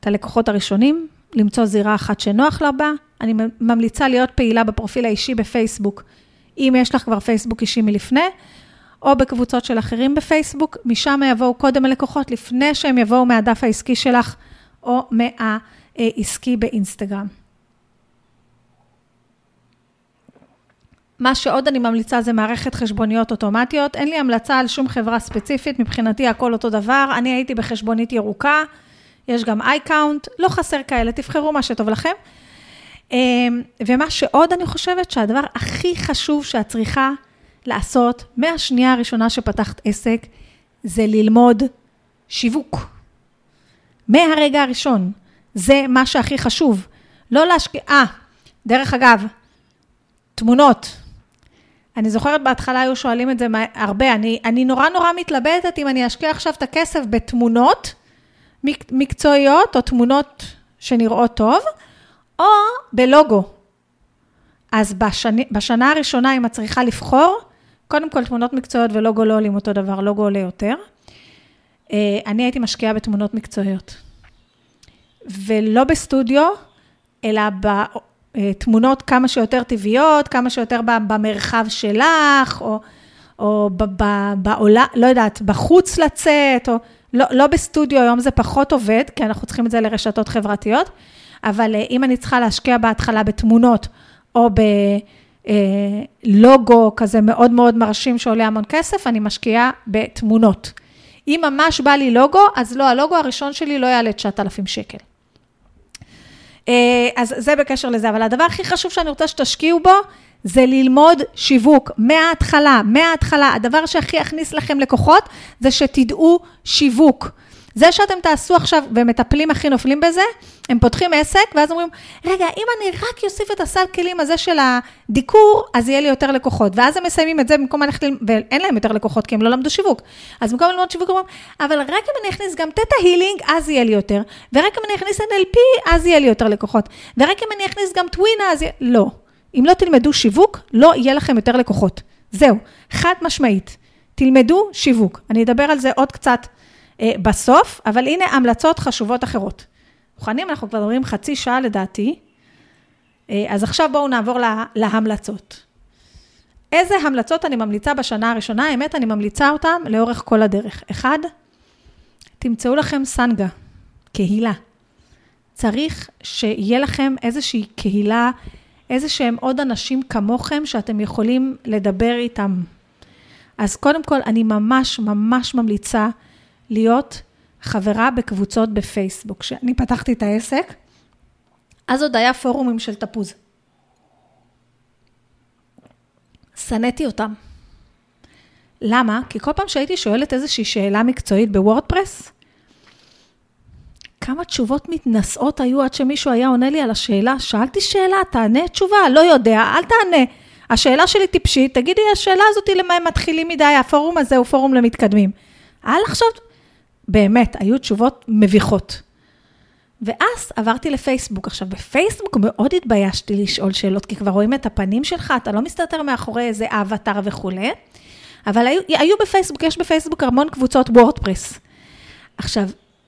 את הלקוחות הראשונים, למצוא זירה אחת שנוח לה בה. אני ממליצה להיות פעילה בפרופיל האישי בפייסבוק, אם יש לך כבר פייסבוק אישי מלפני, או בקבוצות של אחרים בפייסבוק, משם יבואו קודם הלקוחות, לפני שהם יבואו מהדף העסקי שלך, או מהעסקי באינסטגרם. מה שעוד אני ממליצה זה מערכת חשבוניות אוטומטיות. אין לי המלצה על שום חברה ספציפית, מבחינתי הכל אותו דבר. אני הייתי בחשבונית ירוקה, יש גם איי-קאונט, לא חסר כאלה, תבחרו מה שטוב לכם. אמ, ומה שעוד אני חושבת שהדבר הכי חשוב שאת צריכה לעשות מהשנייה הראשונה שפתחת עסק, זה ללמוד שיווק. מהרגע הראשון. זה מה שהכי חשוב. לא להשקיע... אה, דרך אגב, תמונות. אני זוכרת בהתחלה היו שואלים את זה הרבה, אני, אני נורא נורא מתלבטת אם אני אשקיע עכשיו את הכסף בתמונות, מקצועיות או תמונות שנראות טוב, או בלוגו. אז בשני, בשנה הראשונה, אם את צריכה לבחור, קודם כל תמונות מקצועיות ולוגו לא עולים אותו דבר, לוגו עולה יותר. אה, אני הייתי משקיעה בתמונות מקצועיות. ולא בסטודיו, אלא בתמונות כמה שיותר טבעיות, כמה שיותר במרחב שלך, או, או בעולם, לא יודעת, בחוץ לצאת, או... לא, לא בסטודיו, היום זה פחות עובד, כי אנחנו צריכים את זה לרשתות חברתיות, אבל אה, אם אני צריכה להשקיע בהתחלה בתמונות, או בלוגו אה, כזה מאוד מאוד מרשים שעולה המון כסף, אני משקיעה בתמונות. אם ממש בא לי לוגו, אז לא, הלוגו הראשון שלי לא יעלה 9,000 שקל. אה, אז זה בקשר לזה, אבל הדבר הכי חשוב שאני רוצה שתשקיעו בו, זה ללמוד שיווק מההתחלה, מההתחלה. הדבר שהכי יכניס לכם לקוחות, זה שתדעו שיווק. זה שאתם תעשו עכשיו, ומטפלים הכי נופלים בזה, הם פותחים עסק, ואז אומרים, רגע, אם אני רק אוסיף את הסל כלים הזה של הדיקור, אז יהיה לי יותר לקוחות. ואז הם מסיימים את זה במקום ללכת, ואין להם יותר לקוחות, כי הם לא למדו שיווק. אז במקום ללמוד שיווק, אומרים, אבל רק אם אני אכניס גם תטא הילינג, אז יהיה לי יותר. ורק אם אני אכניס NLP, אז יהיה לי יותר לקוחות. ורק אם אני אכניס גם טווינה, אז יהיה... לא. אם לא תלמדו שיווק, לא יהיה לכם יותר לקוחות. זהו, חד משמעית. תלמדו שיווק. אני אדבר על זה עוד קצת אה, בסוף, אבל הנה המלצות חשובות אחרות. מוכנים? אנחנו כבר מדברים חצי שעה לדעתי. אה, אז עכשיו בואו נעבור לה, להמלצות. איזה המלצות אני ממליצה בשנה הראשונה? האמת, אני ממליצה אותן לאורך כל הדרך. אחד, תמצאו לכם סנגה, קהילה. צריך שיהיה לכם איזושהי קהילה, איזה שהם עוד אנשים כמוכם שאתם יכולים לדבר איתם. אז קודם כל, אני ממש ממש ממליצה להיות חברה בקבוצות בפייסבוק. כשאני פתחתי את העסק, אז עוד היה פורומים של תפוז. שנאתי אותם. למה? כי כל פעם שהייתי שואלת איזושהי שאלה מקצועית בוורדפרס, כמה תשובות מתנשאות היו עד שמישהו היה עונה לי על השאלה. שאלתי שאלה, תענה תשובה, לא יודע, אל תענה. השאלה שלי טיפשית, תגידי, השאלה הזאת למה הם מתחילים מדי, הפורום הזה הוא פורום למתקדמים. אל עכשיו, באמת, היו תשובות מביכות. ואז עברתי לפייסבוק. עכשיו, בפייסבוק מאוד התביישתי לשאול שאלות, כי כבר רואים את הפנים שלך, אתה לא מסתתר מאחורי איזה אבטר וכולי. אבל היו, היו בפייסבוק, יש בפייסבוק המון קבוצות וורדפרס. עכשיו,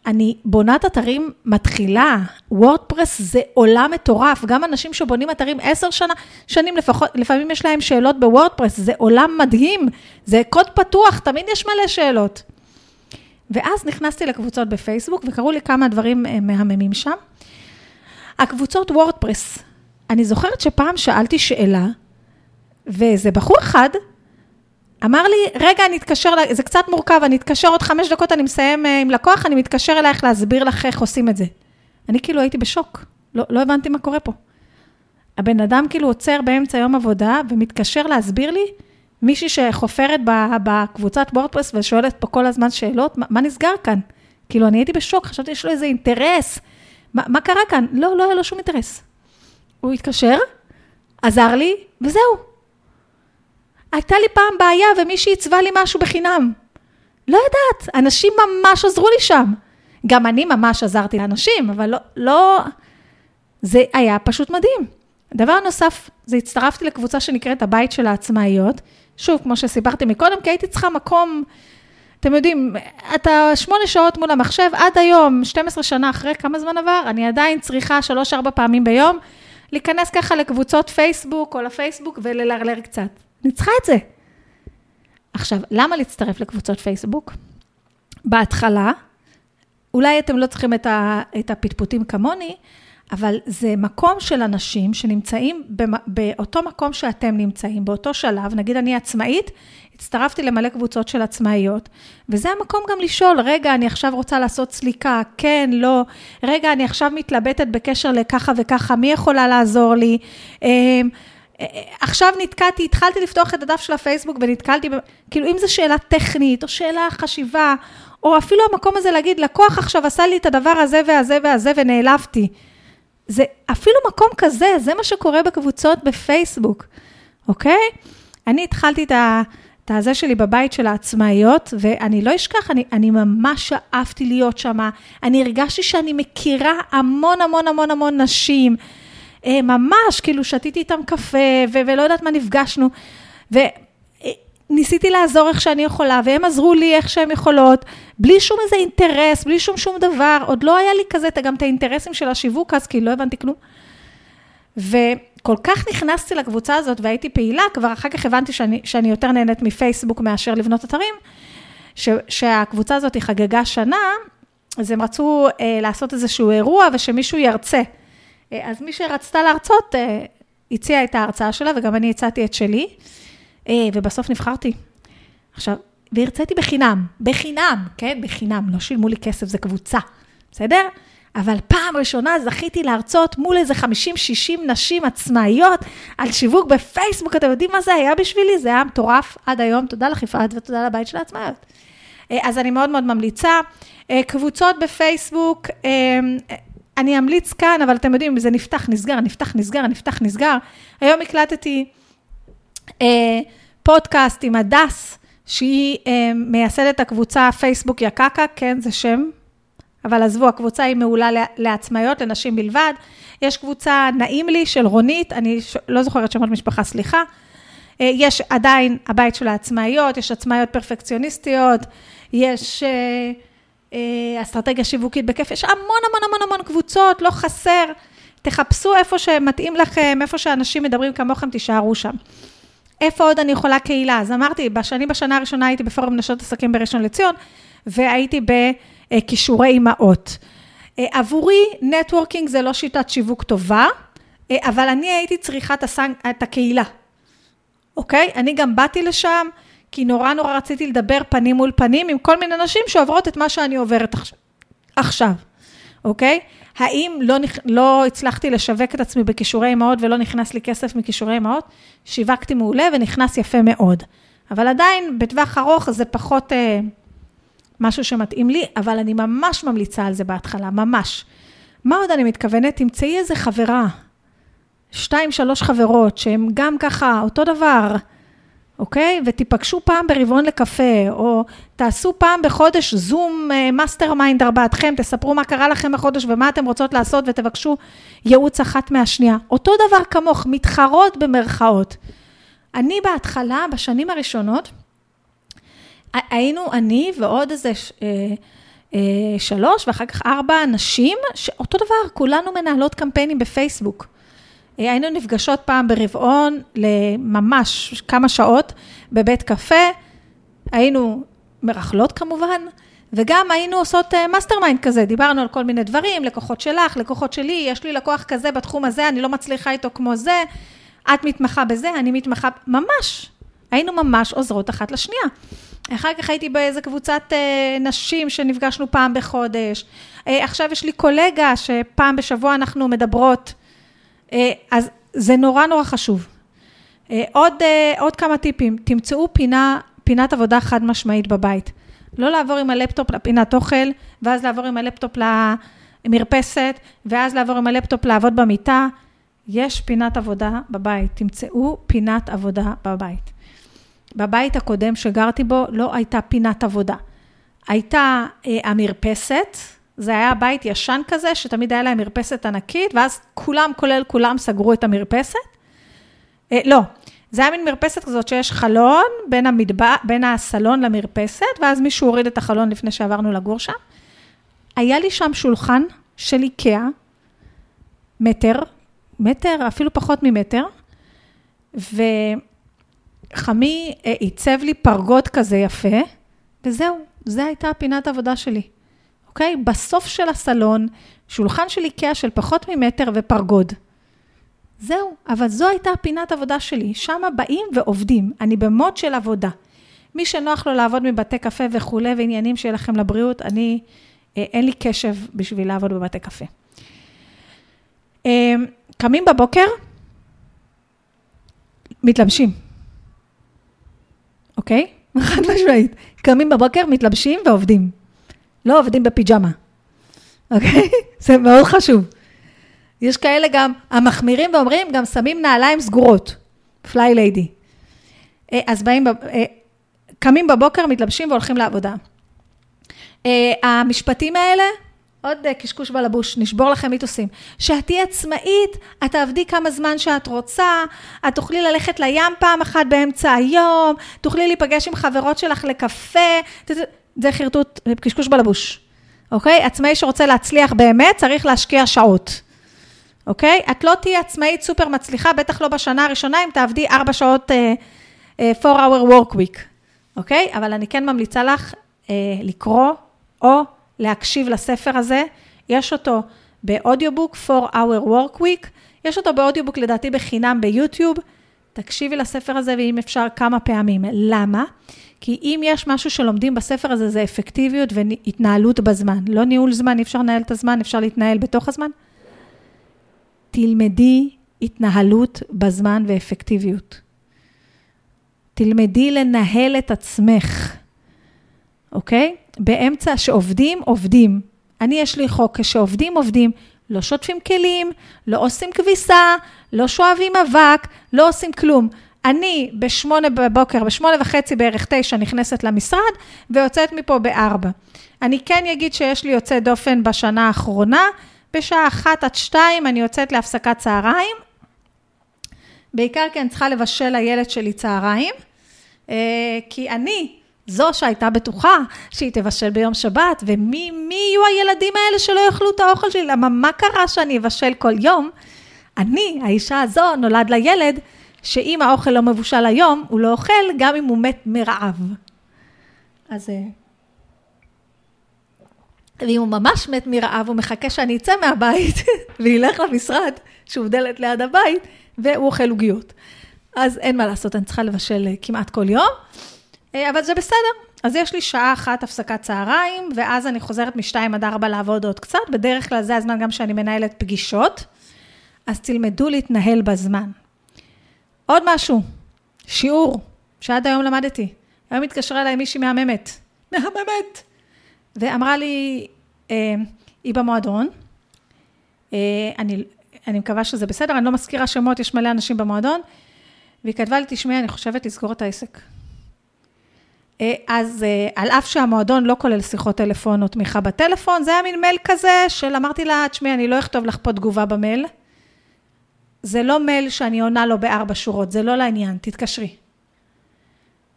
אני בונת אתרים מתחילה, וורדפרס זה עולם מטורף, גם אנשים שבונים אתרים עשר שנה, שנים לפחות, לפעמים יש להם שאלות בוורדפרס, זה עולם מדהים, זה קוד פתוח, תמיד יש מלא שאלות. ואז נכנסתי לקבוצות בפייסבוק וקראו לי כמה דברים אה, מהממים שם. הקבוצות וורדפרס, אני זוכרת שפעם שאלתי שאלה, ואיזה בחור אחד אמר לי, רגע, אני אתקשר, זה קצת מורכב, אני אתקשר עוד חמש דקות, אני מסיים אה, עם לקוח, אני מתקשר אלייך להסביר לך איך עושים את זה. אני כאילו הייתי בשוק, לא, לא הבנתי מה קורה פה. הבן אדם כאילו עוצר באמצע יום עבודה ומתקשר להסביר לי, מישהי שחופרת בקבוצת וורדפרס ושואלת פה כל הזמן שאלות, מה, מה נסגר כאן? כאילו, אני הייתי בשוק, חשבתי שיש לו איזה אינטרס. מה, מה קרה כאן? לא, לא היה לו שום אינטרס. הוא התקשר, עזר לי, וזהו. הייתה לי פעם בעיה ומישהי עיצבה לי משהו בחינם. לא יודעת, אנשים ממש עזרו לי שם. גם אני ממש עזרתי לאנשים, אבל לא, לא... זה היה פשוט מדהים. דבר נוסף, זה הצטרפתי לקבוצה שנקראת הבית של העצמאיות. שוב, כמו שסיפרתי מקודם, כי הייתי צריכה מקום, אתם יודעים, אתה שמונה שעות מול המחשב, עד היום, 12 שנה אחרי, כמה זמן עבר? אני עדיין צריכה שלוש-ארבע פעמים ביום, להיכנס ככה לקבוצות פייסבוק או לפייסבוק וללרלר קצת. אני צריכה את זה. עכשיו, למה להצטרף לקבוצות פייסבוק? בהתחלה, אולי אתם לא צריכים את, ה, את הפטפוטים כמוני, אבל זה מקום של אנשים שנמצאים באותו מקום שאתם נמצאים, באותו שלב, נגיד אני עצמאית, הצטרפתי למלא קבוצות של עצמאיות, וזה המקום גם לשאול, רגע, אני עכשיו רוצה לעשות סליקה, כן, לא, רגע, אני עכשיו מתלבטת בקשר לככה וככה, מי יכולה לעזור לי? עכשיו נתקעתי, התחלתי לפתוח את הדף של הפייסבוק ונתקלתי, כאילו אם זו שאלה טכנית, או שאלה חשיבה, או אפילו המקום הזה להגיד, לקוח עכשיו עשה לי את הדבר הזה והזה והזה ונעלבתי. זה אפילו מקום כזה, זה מה שקורה בקבוצות בפייסבוק, אוקיי? אני התחלתי את ה... את הזה שלי בבית של העצמאיות, ואני לא אשכח, אני, אני ממש אהבתי להיות שם. אני הרגשתי שאני מכירה המון המון המון המון נשים. אה, ממש, כאילו שתיתי איתם קפה, ו- ולא יודעת מה נפגשנו. וניסיתי לעזור איך שאני יכולה, והם עזרו לי איך שהם יכולות, בלי שום איזה אינטרס, בלי שום שום דבר. עוד לא היה לי כזה גם את האינטרסים של השיווק אז, כי לא הבנתי כלום. וכל כך נכנסתי לקבוצה הזאת והייתי פעילה, כבר אחר כך הבנתי שאני, שאני יותר נהנית מפייסבוק מאשר לבנות אתרים, ש, שהקבוצה הזאת חגגה שנה, אז הם רצו אה, לעשות איזשהו אירוע ושמישהו ירצה. אה, אז מי שרצתה להרצות, אה, הציעה את ההרצאה שלה, וגם אני הצעתי את שלי, אה, ובסוף נבחרתי. עכשיו, והרציתי בחינם, בחינם, כן? בחינם, לא שילמו לי כסף, זה קבוצה, בסדר? אבל פעם ראשונה זכיתי להרצות מול איזה 50-60 נשים עצמאיות על שיווק בפייסבוק, אתם יודעים מה זה היה בשבילי? זה היה מטורף עד היום, תודה לך יפעת ותודה לבית של העצמאיות. אז אני מאוד מאוד ממליצה. קבוצות בפייסבוק, אני אמליץ כאן, אבל אתם יודעים, זה נפתח, נסגר, נפתח, נסגר, נפתח, נסגר. היום הקלטתי פודקאסט עם הדס, שהיא מייסדת הקבוצה פייסבוק יקקה, כן, זה שם אבל עזבו, הקבוצה היא מעולה לעצמאיות, לנשים בלבד. יש קבוצה נעים לי של רונית, אני לא זוכרת שמות משפחה, סליחה. אה, יש עדיין הבית של העצמאיות, יש עצמאיות פרפקציוניסטיות, יש אה, אה, אסטרטגיה שיווקית בכיף, יש המון המון המון המון קבוצות, לא חסר. תחפשו איפה שמתאים לכם, איפה שאנשים מדברים כמוכם, תישארו שם. איפה עוד אני יכולה קהילה? אז אמרתי, בשני בשנה הראשונה הייתי בפורום נשות עסקים בראשון לציון, והייתי ב... אה, כישורי אימהות. אה, עבורי, נטוורקינג זה לא שיטת שיווק טובה, אה, אבל אני הייתי צריכה את הקהילה, אוקיי? אני גם באתי לשם, כי נורא נורא רציתי לדבר פנים מול פנים עם כל מיני נשים שעוברות את מה שאני עוברת עכשיו, אוקיי? האם לא, לא הצלחתי לשווק את עצמי בכישורי אימהות ולא נכנס לי כסף מכישורי אימהות? שיווקתי מעולה ונכנס יפה מאוד. אבל עדיין, בטווח ארוך זה פחות... אה, משהו שמתאים לי, אבל אני ממש ממליצה על זה בהתחלה, ממש. מה עוד אני מתכוונת? תמצאי איזה חברה, שתיים, שלוש חברות, שהן גם ככה אותו דבר, אוקיי? ותיפגשו פעם ברבעון לקפה, או תעשו פעם בחודש זום mastermind ארבעתכם, תספרו מה קרה לכם בחודש ומה אתם רוצות לעשות, ותבקשו ייעוץ אחת מהשנייה. אותו דבר כמוך, מתחרות במרכאות. אני בהתחלה, בשנים הראשונות, היינו אני ועוד איזה אה, אה, שלוש ואחר כך ארבע נשים, שאותו דבר, כולנו מנהלות קמפיינים בפייסבוק. היינו נפגשות פעם ברבעון לממש כמה שעות בבית קפה, היינו מרכלות כמובן, וגם היינו עושות mastermind כזה, דיברנו על כל מיני דברים, לקוחות שלך, לקוחות שלי, יש לי לקוח כזה בתחום הזה, אני לא מצליחה איתו כמו זה, את מתמחה בזה, אני מתמחה, ממש, היינו ממש עוזרות אחת לשנייה. אחר כך הייתי באיזה קבוצת אה, נשים שנפגשנו פעם בחודש. אה, עכשיו יש לי קולגה שפעם בשבוע אנחנו מדברות. אה, אז זה נורא נורא חשוב. אה, עוד, אה, עוד כמה טיפים, תמצאו פינה, פינת עבודה חד משמעית בבית. לא לעבור עם הלפטופ לפינת אוכל, ואז לעבור עם הלפטופ למרפסת, ואז לעבור עם הלפטופ לעבוד במיטה. יש פינת עבודה בבית, תמצאו פינת עבודה בבית. בבית הקודם שגרתי בו לא הייתה פינת עבודה. הייתה אה, המרפסת, זה היה בית ישן כזה, שתמיד היה להם מרפסת ענקית, ואז כולם, כולל כולם, סגרו את המרפסת. אה, לא, זה היה מין מרפסת כזאת שיש חלון בין, המדבר, בין הסלון למרפסת, ואז מישהו הוריד את החלון לפני שעברנו לגור שם. היה לי שם שולחן של איקאה, מטר, מטר, אפילו פחות ממטר, ו... חמי אה, עיצב לי פרגוד כזה יפה, וזהו, זו הייתה פינת עבודה שלי, אוקיי? בסוף של הסלון, שולחן של איקאה של פחות ממטר ופרגוד. זהו, אבל זו הייתה פינת עבודה שלי, שם באים ועובדים, אני במוד של עבודה. מי שנוח לו לעבוד מבתי קפה וכולי, ועניינים שיהיה לכם לבריאות, אני, אה, אין לי קשב בשביל לעבוד בבתי קפה. אה, קמים בבוקר, מתלבשים. אוקיי? [LAUGHS] חד משמעית. קמים בבוקר, מתלבשים ועובדים. לא עובדים בפיג'מה, אוקיי? [LAUGHS] זה מאוד חשוב. יש כאלה גם, המחמירים ואומרים, גם שמים נעליים סגורות. פליי ליידי. אה, אז באים, אה, קמים בבוקר, מתלבשים והולכים לעבודה. אה, המשפטים האלה, עוד קשקוש בלבוש, נשבור לכם מיתוסים. שאת תהיי עצמאית, את תעבדי כמה זמן שאת רוצה, את תוכלי ללכת לים פעם אחת באמצע היום, תוכלי להיפגש עם חברות שלך לקפה, זה חרטוט, קשקוש בלבוש, אוקיי? עצמאי שרוצה להצליח באמת, צריך להשקיע שעות, אוקיי? את לא תהיי עצמאית סופר מצליחה, בטח לא בשנה הראשונה, אם תעבדי ארבע שעות, uh, uh, 4 hour work week, אוקיי? אבל אני כן ממליצה לך uh, לקרוא, או להקשיב לספר הזה. יש אותו באודיובוק, 4 hour work week, יש אותו באודיובוק לדעתי בחינם ביוטיוב. תקשיבי לספר הזה, ואם אפשר, כמה פעמים. למה? כי אם יש משהו שלומדים בספר הזה, זה אפקטיביות והתנהלות בזמן. לא ניהול זמן, אי אפשר לנהל את הזמן, אפשר להתנהל בתוך הזמן. תלמדי התנהלות בזמן ואפקטיביות. תלמדי לנהל את עצמך. אוקיי? באמצע שעובדים, עובדים. אני, יש לי חוק, כשעובדים, עובדים. לא שוטפים כלים, לא עושים כביסה, לא שואבים אבק, לא עושים כלום. אני בשמונה בבוקר, בשמונה וחצי בערך תשע נכנסת למשרד ויוצאת מפה בארבע. אני כן אגיד שיש לי יוצא דופן בשנה האחרונה, בשעה אחת עד שתיים אני יוצאת להפסקת צהריים, בעיקר כי אני צריכה לבשל לילד שלי צהריים, אה, כי אני זו שהייתה בטוחה שהיא תבשל ביום שבת, ומי יהיו הילדים האלה שלא יאכלו את האוכל שלי? למה מה קרה שאני אבשל כל יום? אני, האישה הזו, נולד לילד, שאם האוכל לא מבושל היום, הוא לא אוכל, גם אם הוא מת מרעב. אז... אה, ואם הוא ממש מת מרעב, הוא מחכה שאני אצא מהבית [LAUGHS] וילך למשרד, שהוא דלת ליד הבית, והוא אוכל עוגיות. אז אין מה לעשות, אני צריכה לבשל אה, כמעט כל יום, אה, אבל זה בסדר. אז יש לי שעה אחת הפסקת צהריים, ואז אני חוזרת משתיים עד ארבע לעבוד עוד קצת. בדרך כלל זה הזמן גם שאני מנהלת פגישות, אז תלמדו להתנהל בזמן. עוד משהו, שיעור שעד היום למדתי. היום התקשרה אליי מישהי מהממת, מהממת, ואמרה לי, אה, היא במועדון, אה, אני, אני מקווה שזה בסדר, אני לא מזכירה שמות, יש מלא אנשים במועדון, והיא כתבה לי, תשמעי, אני חושבת לסגור את העסק. אה, אז אה, על אף שהמועדון לא כולל שיחות טלפון או תמיכה בטלפון, זה היה מין מייל כזה של אמרתי לה, תשמעי, אני לא אכתוב לך פה תגובה במייל. זה לא מייל שאני עונה לו בארבע שורות, זה לא לעניין, תתקשרי.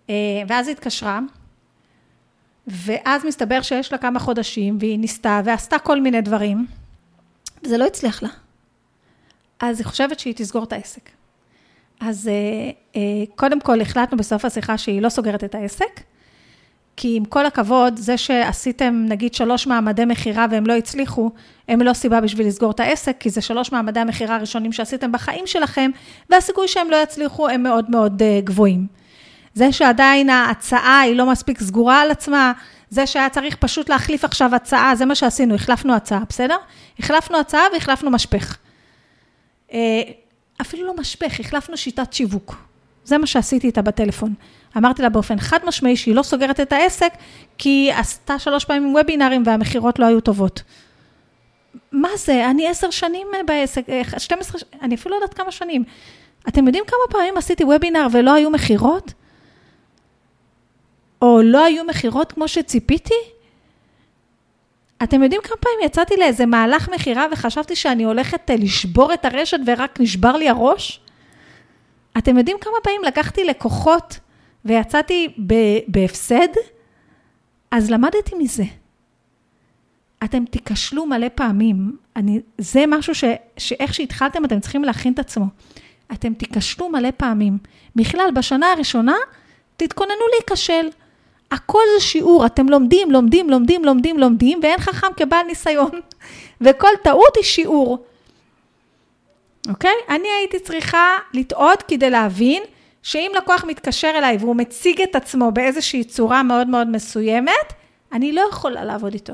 אה, ואז היא התקשרה, ואז מסתבר שיש לה כמה חודשים, והיא ניסתה ועשתה כל מיני דברים, וזה לא הצליח לה. אז היא חושבת שהיא תסגור את העסק. אז קודם כל החלטנו בסוף השיחה שהיא לא סוגרת את העסק, כי עם כל הכבוד, זה שעשיתם נגיד שלוש מעמדי מכירה והם לא הצליחו, הם לא סיבה בשביל לסגור את העסק, כי זה שלוש מעמדי המכירה הראשונים שעשיתם בחיים שלכם, והסיכוי שהם לא יצליחו הם מאוד מאוד uh, גבוהים. זה שעדיין ההצעה היא לא מספיק סגורה על עצמה, זה שהיה צריך פשוט להחליף עכשיו הצעה, זה מה שעשינו, החלפנו הצעה, בסדר? החלפנו הצעה והחלפנו משפך. Uh, אפילו לא משפך, החלפנו שיטת שיווק. זה מה שעשיתי איתה בטלפון. אמרתי לה באופן חד משמעי שהיא לא סוגרת את העסק, כי היא עשתה שלוש פעמים וובינארים והמכירות לא היו טובות. מה זה? אני עשר שנים בעסק, 12, אה, אני אפילו לא יודעת כמה שנים. אתם יודעים כמה פעמים עשיתי וובינאר ולא היו מכירות? או לא היו מכירות כמו שציפיתי? אתם יודעים כמה פעמים יצאתי לאיזה מהלך מכירה וחשבתי שאני הולכת אה, לשבור את הרשת ורק נשבר לי הראש? אתם יודעים כמה פעמים לקחתי לקוחות ויצאתי בהפסד? אז למדתי מזה. אתם תיכשלו מלא פעמים. אני, זה משהו ש, שאיך שהתחלתם, אתם צריכים להכין את עצמו. אתם תיכשלו מלא פעמים. בכלל, בשנה הראשונה, תתכוננו להיכשל. הכל זה שיעור, אתם לומדים, לומדים, לומדים, לומדים, לומדים, ואין חכם כבעל ניסיון. [LAUGHS] וכל טעות היא שיעור. אוקיי? אני הייתי צריכה לטעות כדי להבין שאם לקוח מתקשר אליי והוא מציג את עצמו באיזושהי צורה מאוד מאוד מסוימת, אני לא יכולה לעבוד איתו.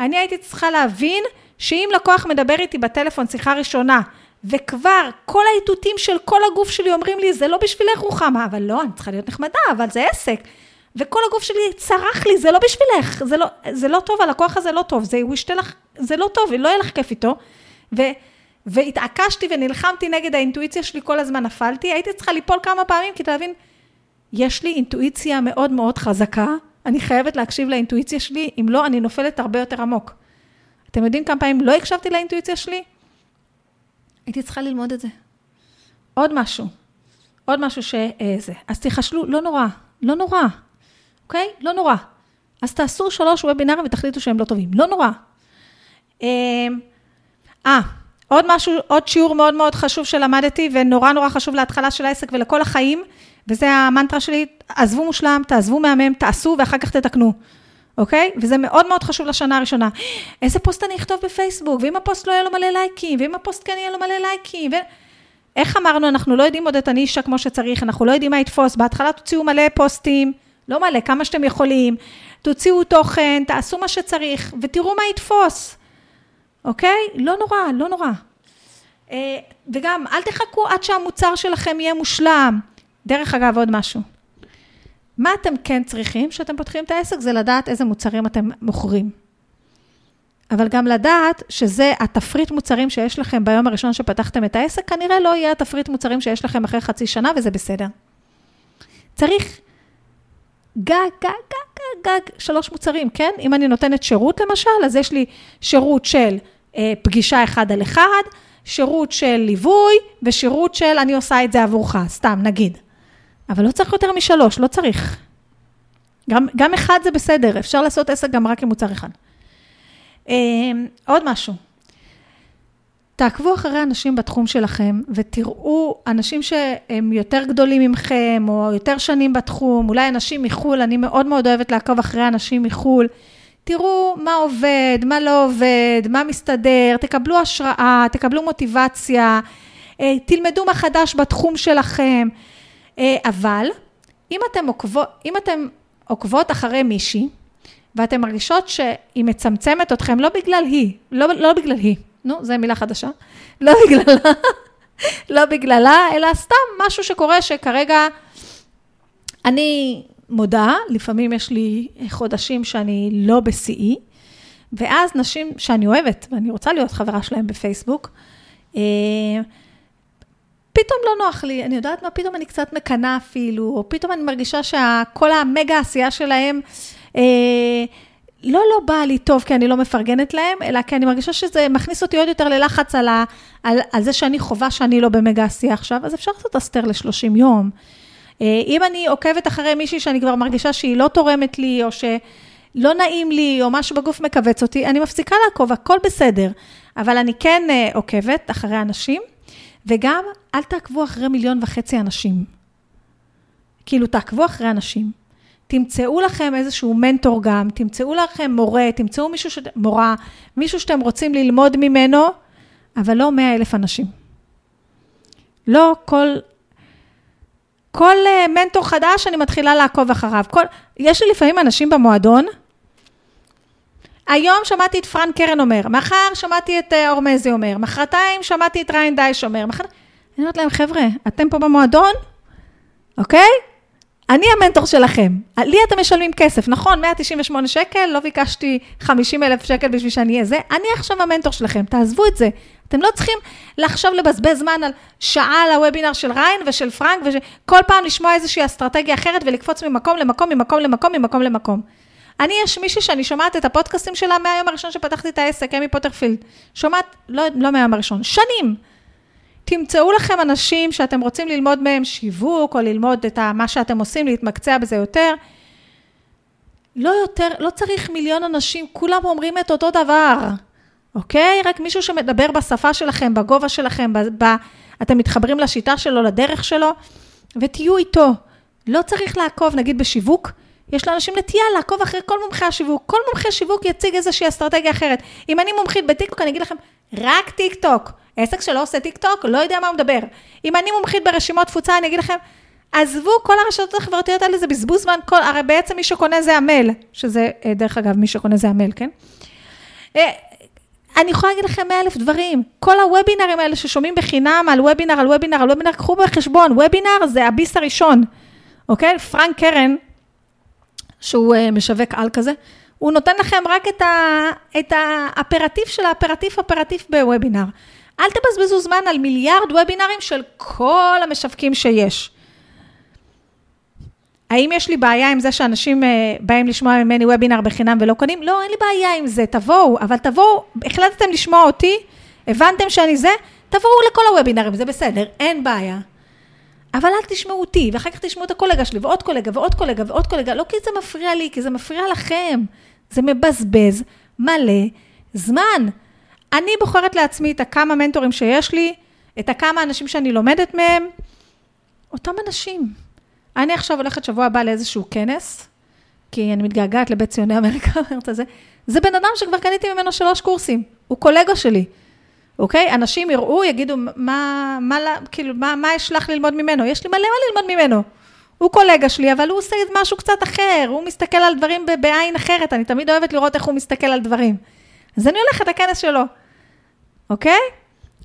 אני הייתי צריכה להבין שאם לקוח מדבר איתי בטלפון שיחה ראשונה, וכבר כל האיתותים של כל הגוף שלי אומרים לי, זה לא בשבילך רוחמה, אבל לא, אני צריכה להיות נחמדה, אבל זה עסק. וכל הגוף שלי צרח לי, זה לא בשבילך, זה לא, זה לא טוב, הלקוח הזה לא טוב, זה, הוא ישתה לך, זה לא טוב, לא יהיה לך כיף איתו. ו, והתעקשתי ונלחמתי נגד האינטואיציה שלי, כל הזמן נפלתי, הייתי צריכה ליפול כמה פעמים כדי להבין, יש לי אינטואיציה מאוד מאוד חזקה, אני חייבת להקשיב לאינטואיציה שלי, אם לא, אני נופלת הרבה יותר עמוק. אתם יודעים כמה פעמים לא הקשבתי לאינטואיציה שלי? הייתי צריכה ללמוד את זה. עוד משהו, עוד משהו שזה. אז תיחשלו, לא נורא, לא נורא, אוקיי? לא נורא. אז תעשו שלוש וובינארים ותחליטו שהם לא טובים, לא נורא. אה, עוד משהו, עוד שיעור מאוד מאוד חשוב שלמדתי, ונורא נורא חשוב להתחלה של העסק ולכל החיים, וזה המנטרה שלי, עזבו מושלם, תעזבו מהמם, תעשו ואחר כך תתקנו, אוקיי? וזה מאוד מאוד חשוב לשנה הראשונה. איזה פוסט אני אכתוב בפייסבוק, ואם הפוסט לא יהיה לו מלא לייקים, ואם הפוסט כן יהיה לו מלא לייקים, ו... איך אמרנו, אנחנו לא יודעים עוד את הנישה כמו שצריך, אנחנו לא יודעים מה יתפוס, בהתחלה תוציאו מלא פוסטים, לא מלא, כמה שאתם יכולים, תוציאו תוכן, תעשו מה שצריך, ותראו מה יתפוס. אוקיי? לא נורא, לא נורא. אה, וגם, אל תחכו עד שהמוצר שלכם יהיה מושלם. דרך אגב, עוד משהו. מה אתם כן צריכים כשאתם פותחים את העסק? זה לדעת איזה מוצרים אתם מוכרים. אבל גם לדעת שזה התפריט מוצרים שיש לכם ביום הראשון שפתחתם את העסק, כנראה לא יהיה התפריט מוצרים שיש לכם אחרי חצי שנה, וזה בסדר. צריך גג, גג, גג, גג, שלוש מוצרים, כן? אם אני נותנת שירות למשל, אז יש לי שירות של אה, פגישה אחד על אחד, שירות של ליווי, ושירות של אני עושה את זה עבורך, סתם, נגיד. אבל לא צריך יותר משלוש, לא צריך. גם, גם אחד זה בסדר, אפשר לעשות עסק גם רק עם מוצר אחד. אה, עוד משהו, תעקבו אחרי אנשים בתחום שלכם ותראו אנשים שהם יותר גדולים ממכם או יותר שנים בתחום, אולי אנשים מחו"ל, אני מאוד מאוד אוהבת לעקוב אחרי אנשים מחו"ל. תראו מה עובד, מה לא עובד, מה מסתדר, תקבלו השראה, תקבלו מוטיבציה, אה, תלמדו מה חדש בתחום שלכם. אה, אבל אם אתם, עוקבו, אם אתם עוקבות אחרי מישהי, ואתן מרגישות שהיא מצמצמת אתכם, לא בגלל היא, לא, לא בגלל היא, נו, זו מילה חדשה, לא בגללה, לא בגללה, אלא סתם משהו שקורה שכרגע אני מודה, לפעמים יש לי חודשים שאני לא בשיאי, ואז נשים שאני אוהבת, ואני רוצה להיות חברה שלהם בפייסבוק, אה, פתאום לא נוח לי, אני יודעת מה, פתאום אני קצת מקנאה אפילו, או פתאום אני מרגישה שכל המגה עשייה שלהם, אה, לא, לא בא לי טוב כי אני לא מפרגנת להם, אלא כי אני מרגישה שזה מכניס אותי עוד יותר ללחץ על, ה, על, על זה שאני חווה שאני לא במגה עשייה עכשיו, אז אפשר לעשות אסתר ל-30 יום. אה, אם אני עוקבת אחרי מישהי שאני כבר מרגישה שהיא לא תורמת לי, או שלא נעים לי, או משהו בגוף מכווץ אותי, אני מפסיקה לעקוב, הכל בסדר. אבל אני כן אה, עוקבת אחרי אנשים, וגם אל תעקבו אחרי מיליון וחצי אנשים. כאילו, תעקבו אחרי אנשים. תמצאו לכם איזשהו מנטור גם, תמצאו לכם מורה, תמצאו מישהו, ש... מורה, מישהו שאתם רוצים ללמוד ממנו, אבל לא מאה אלף אנשים. לא כל, כל uh, מנטור חדש אני מתחילה לעקוב אחריו. כל, יש לי לפעמים אנשים במועדון, היום שמעתי את פרנק קרן אומר, מחר שמעתי את uh, אורמזי אומר, מחרתיים שמעתי את ריין דייש אומר, מחר... אני אומרת להם, חבר'ה, אתם פה במועדון, אוקיי? אני המנטור שלכם, לי אתם משלמים כסף, נכון, 198 שקל, לא ביקשתי 50 אלף שקל בשביל שאני אהיה זה, אני עכשיו המנטור שלכם, תעזבו את זה. אתם לא צריכים לחשוב לבזבז זמן על שעה על הוובינר של ריין ושל פרנק, וכל פעם לשמוע איזושהי אסטרטגיה אחרת ולקפוץ ממקום למקום, ממקום למקום, ממקום למקום. אני, יש מישהי שאני שומעת את הפודקאסטים שלה מהיום הראשון שפתחתי את העסק, Amy Porterfield. שומעת, לא, לא מהיום הראשון, שנים. תמצאו לכם אנשים שאתם רוצים ללמוד מהם שיווק, או ללמוד את מה שאתם עושים, להתמקצע בזה יותר. לא יותר, לא צריך מיליון אנשים, כולם אומרים את אותו דבר, אוקיי? רק מישהו שמדבר בשפה שלכם, בגובה שלכם, ב, ב, אתם מתחברים לשיטה שלו, לדרך שלו, ותהיו איתו. לא צריך לעקוב, נגיד בשיווק, יש לאנשים נטייה לעקוב אחרי כל מומחי השיווק. כל מומחה שיווק יציג איזושהי אסטרטגיה אחרת. אם אני מומחית בטיקטוק, אני אגיד לכם, רק טיקטוק. עסק שלא עושה טיקטוק, לא יודע מה הוא מדבר. אם אני מומחית ברשימות תפוצה, אני אגיד לכם, עזבו, כל הרשתות החברתיות האלה זה בזבוז זמן, כל, הרי בעצם מי שקונה זה המייל, שזה, אה, דרך אגב, מי שקונה זה המייל, כן? אה, אני יכולה להגיד לכם מאה אלף דברים. כל הוובינרים האלה ששומעים בחינם על וובינר, על וובינר, על וובינר, קחו בחשבון, וובינר זה הביס הראשון, אוקיי? פרנק קרן, שהוא uh, משווק על כזה, הוא נותן לכם רק את, ה, את האפרטיב של האפרטיב אפרטיב בוובינר. אל תבזבזו זמן על מיליארד וובינרים של כל המשווקים שיש. האם יש לי בעיה עם זה שאנשים אה, באים לשמוע ממני וובינר בחינם ולא קונים? לא, אין לי בעיה עם זה, תבואו, אבל תבואו, החלטתם לשמוע אותי, הבנתם שאני זה, תבואו לכל הוובינרים, זה בסדר, אין בעיה. אבל אל תשמעו אותי, ואחר כך תשמעו את הקולגה שלי, ועוד קולגה, ועוד קולגה, ועוד קולגה, לא כי זה מפריע לי, כי זה מפריע לכם. זה מבזבז מלא זמן. אני בוחרת לעצמי את הכמה מנטורים שיש לי, את הכמה אנשים שאני לומדת מהם, אותם אנשים. אני עכשיו הולכת שבוע הבא לאיזשהו כנס, כי אני מתגעגעת לבית ציוני אמריקה, [LAUGHS] זה, זה בן אדם שכבר קניתי ממנו שלוש קורסים, הוא קולגה שלי, אוקיי? אנשים יראו, יגידו, מה, מה, כאילו, מה, מה יש לך ללמוד ממנו? יש לי מלא מה ללמוד ממנו. הוא קולגה שלי, אבל הוא עושה משהו קצת אחר, הוא מסתכל על דברים בעין אחרת, אני תמיד אוהבת לראות איך הוא מסתכל על דברים. אז אני הולכת לכנס שלו, אוקיי?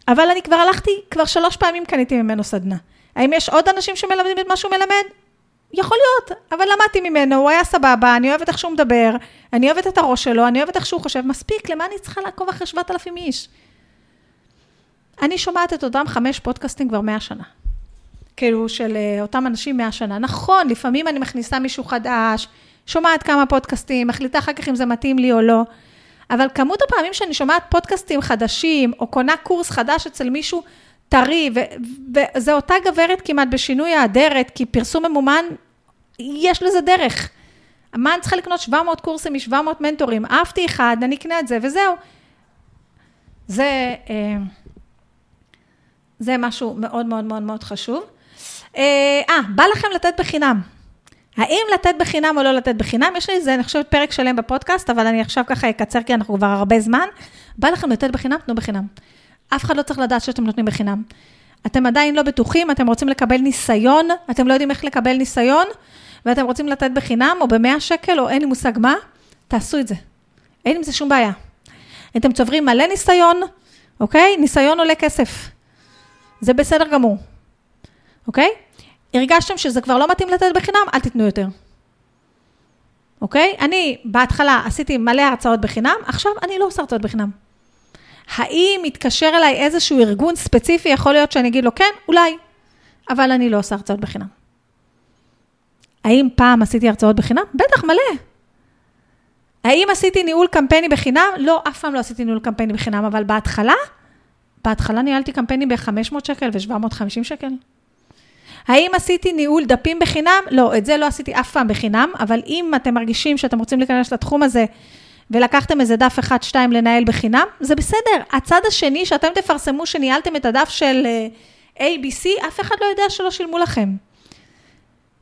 אבל אני כבר הלכתי, כבר שלוש פעמים קניתי ממנו סדנה. האם יש עוד אנשים שמלמדים את מה שהוא מלמד? יכול להיות, אבל למדתי ממנו, הוא היה סבבה, אני אוהבת איך שהוא מדבר, אני אוהבת את הראש שלו, אני אוהבת איך שהוא חושב, מספיק, למה אני צריכה לעקוב אחרי 7,000 איש? אני שומעת את אותם חמש פודקאסטים כבר מאה שנה. כאילו, של אה, אותם אנשים מאה שנה. נכון, לפעמים אני מכניסה מישהו חדש, שומעת כמה פודקאסטים, מחליטה אחר כך אם זה מתאים לי או לא, אבל כמות הפעמים שאני שומעת פודקאסטים חדשים, או קונה קורס חדש אצל מישהו טרי, וזה אותה גברת כמעט בשינוי האדרת, כי פרסום ממומן, יש לזה דרך. מה אני צריכה לקנות 700 קורסים מ-700 מנטורים? אהבתי אחד, אני אקנה את זה, וזהו. זה, אה, זה משהו מאוד מאוד מאוד מאוד חשוב. אה, אה, בא לכם לתת בחינם. האם לתת בחינם או לא לתת בחינם? יש לי איזה, אני חושבת, פרק שלם בפודקאסט, אבל אני עכשיו ככה אקצר, כי אנחנו כבר הרבה זמן. בא לכם לתת בחינם, תנו בחינם. אף אחד לא צריך לדעת שאתם נותנים בחינם. אתם עדיין לא בטוחים, אתם רוצים לקבל ניסיון, אתם לא יודעים איך לקבל ניסיון, ואתם רוצים לתת בחינם, או ב-100 שקל, או אין לי מושג מה, תעשו את זה. אין עם זה שום בעיה. אתם צוברים מלא ניסיון, אוקיי? ניסיון עולה כסף. זה בסדר גמור, אוקיי? הרגשתם שזה כבר לא מתאים לתת בחינם, אל תיתנו יותר. אוקיי? אני בהתחלה עשיתי מלא הרצאות בחינם, עכשיו אני לא עושה הרצאות בחינם. האם יתקשר אליי איזשהו ארגון ספציפי, יכול להיות שאני אגיד לו כן, אולי, אבל אני לא עושה הרצאות בחינם. האם פעם עשיתי הרצאות בחינם? בטח, מלא. האם עשיתי ניהול קמפייני בחינם? לא, אף פעם לא עשיתי ניהול קמפייני בחינם, אבל בהתחלה, בהתחלה ניהלתי קמפיינים ב-500 שקל ו-750 שקל. האם עשיתי ניהול דפים בחינם? לא, את זה לא עשיתי אף פעם בחינם, אבל אם אתם מרגישים שאתם רוצים להיכנס לתחום הזה, ולקחתם איזה דף אחד, שתיים לנהל בחינם, זה בסדר. הצד השני, שאתם תפרסמו שניהלתם את הדף של אה, ABC, אף אחד לא יודע שלא שילמו לכם.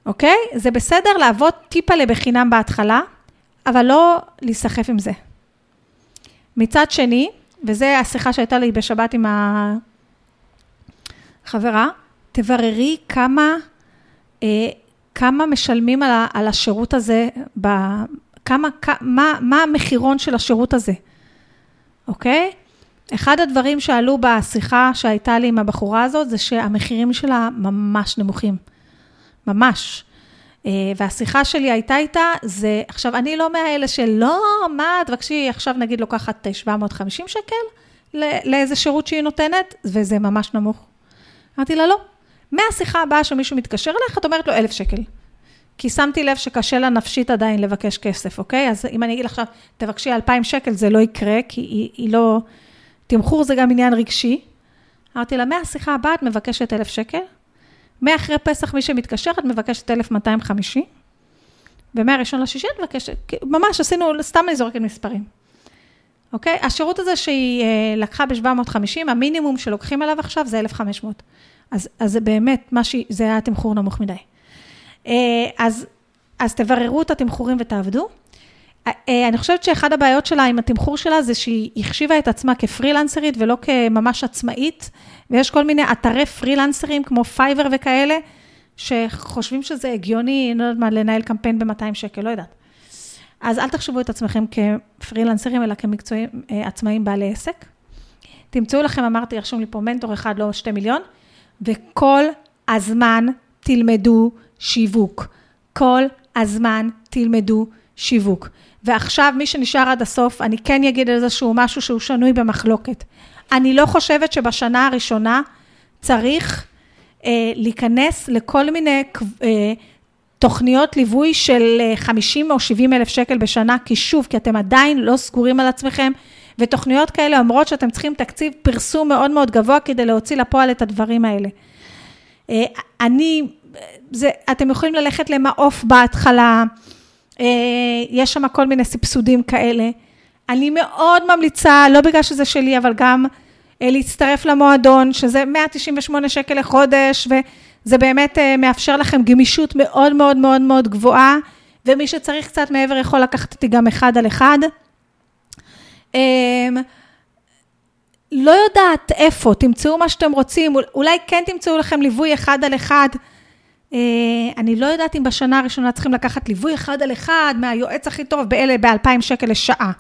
אוקיי? זה בסדר לעבוד טיפה לבחינם בהתחלה, אבל לא להיסחף עם זה. מצד שני, וזו השיחה שהייתה לי בשבת עם החברה, תבררי כמה, אה, כמה משלמים על, על השירות הזה, ב, כמה, מה, מה המחירון של השירות הזה, אוקיי? אחד הדברים שעלו בשיחה שהייתה לי עם הבחורה הזאת, זה שהמחירים שלה ממש נמוכים. ממש. אה, והשיחה שלי הייתה איתה, זה, עכשיו, אני לא מהאלה של, לא, מה, תבקשי, עכשיו נגיד לוקחת 750 שקל לאיזה שירות שהיא נותנת, וזה ממש נמוך. אמרתי לה, לא. מהשיחה הבאה שמישהו מתקשר אליך, את אומרת לו 1,000 שקל. כי שמתי לב שקשה לה נפשית עדיין לבקש כסף, אוקיי? אז אם אני אגיד עכשיו, תבקשי 2,000 שקל, זה לא יקרה, כי היא, היא לא... תמחור זה גם עניין רגשי. אמרתי לה, מהשיחה הבאה את מבקשת 1,000 שקל, מאחרי פסח מי שמתקשר, את מבקשת 1,250, ומהראשון לשישי את מבקשת, ממש עשינו, סתם אני זורקת מספרים. אוקיי? השירות הזה שהיא אה, לקחה ב-750, המינימום שלוקחים עליו עכשיו זה 1,500. אז, אז זה באמת, מה ש... זה היה תמחור נמוך מדי. אה, אז, אז תבררו את התמחורים ותעבדו. אה, אני חושבת שאחד הבעיות שלה עם התמחור שלה זה שהיא החשיבה את עצמה כפרילנסרית ולא כממש עצמאית, ויש כל מיני אתרי פרילנסרים כמו פייבר וכאלה, שחושבים שזה הגיוני, לא יודעת מה, לנהל קמפיין ב-200 שקל, לא יודעת. אז אל תחשבו את עצמכם כפרילנסרים, אלא כמקצועים אה, עצמאים בעלי עסק. תמצאו לכם, אמרתי, רשום לי פה מנטור אחד, לא שתי מיליון, וכל הזמן תלמדו שיווק. כל הזמן תלמדו שיווק. ועכשיו, מי שנשאר עד הסוף, אני כן אגיד איזשהו משהו שהוא שנוי במחלוקת. אני לא חושבת שבשנה הראשונה צריך אה, להיכנס לכל מיני אה, תוכניות ליווי של 50 אה, או 70 אלף שקל בשנה, כי שוב, כי אתם עדיין לא סגורים על עצמכם, ותוכניות כאלה אומרות שאתם צריכים תקציב פרסום מאוד מאוד גבוה כדי להוציא לפועל את הדברים האלה. אה, אני, זה, אתם יכולים ללכת למעוף בהתחלה, אה, יש שם כל מיני סבסודים כאלה. אני מאוד ממליצה, לא בגלל שזה שלי, אבל גם להצטרף למועדון, שזה 198 שקל לחודש, וזה באמת מאפשר לכם גמישות מאוד מאוד מאוד מאוד גבוהה, ומי שצריך קצת מעבר יכול לקחת אותי גם אחד על אחד. אמ, לא יודעת איפה, תמצאו מה שאתם רוצים, אולי כן תמצאו לכם ליווי אחד על אחד. אה, אני לא יודעת אם בשנה הראשונה צריכים לקחת ליווי אחד על אחד מהיועץ הכי טוב באלה ב-2,000 שקל לשעה.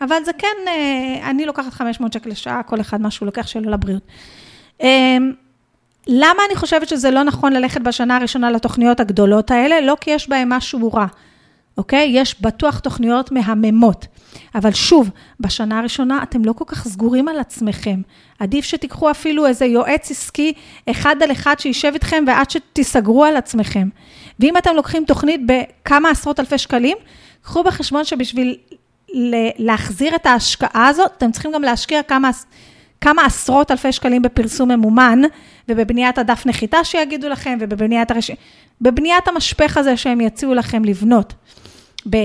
אבל זה כן, אה, אני לוקחת 500 שקל לשעה, כל אחד מה שהוא לוקח שלו לבריאות. אמ, למה אני חושבת שזה לא נכון ללכת בשנה הראשונה לתוכניות הגדולות האלה? לא כי יש בהן משהו רע, אוקיי? יש בטוח תוכניות מהממות. אבל שוב, בשנה הראשונה אתם לא כל כך סגורים על עצמכם. עדיף שתיקחו אפילו איזה יועץ עסקי אחד על אחד שישב איתכם ועד שתיסגרו על עצמכם. ואם אתם לוקחים תוכנית בכמה עשרות אלפי שקלים, קחו בחשבון שבשביל להחזיר את ההשקעה הזאת, אתם צריכים גם להשקיע כמה, כמה עשרות אלפי שקלים בפרסום ממומן, ובבניית הדף נחיתה שיגידו לכם, ובבניית הרש... בבניית המשפך הזה שהם יציעו לכם לבנות. ב...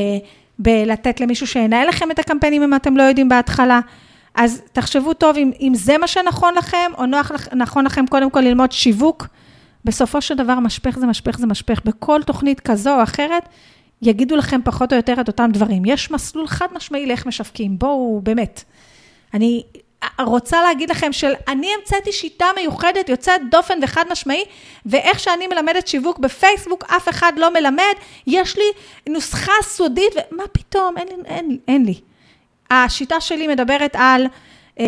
בלתת למישהו שינהל לכם את הקמפיינים אם אתם לא יודעים בהתחלה. אז תחשבו טוב אם, אם זה מה שנכון לכם, או נוח, נכון לכם קודם כל ללמוד שיווק. בסופו של דבר, משפך זה משפך זה משפך. בכל תוכנית כזו או אחרת, יגידו לכם פחות או יותר את אותם דברים. יש מסלול חד משמעי לאיך משווקים, בואו, באמת. אני רוצה להגיד לכם של, אני המצאתי שיטה מיוחדת, יוצאת דופן וחד משמעי, ואיך שאני מלמדת שיווק בפייסבוק, אף אחד לא מלמד, יש לי נוסחה סודית, ומה פתאום, אין, אין, אין, אין לי. השיטה שלי מדברת על אה,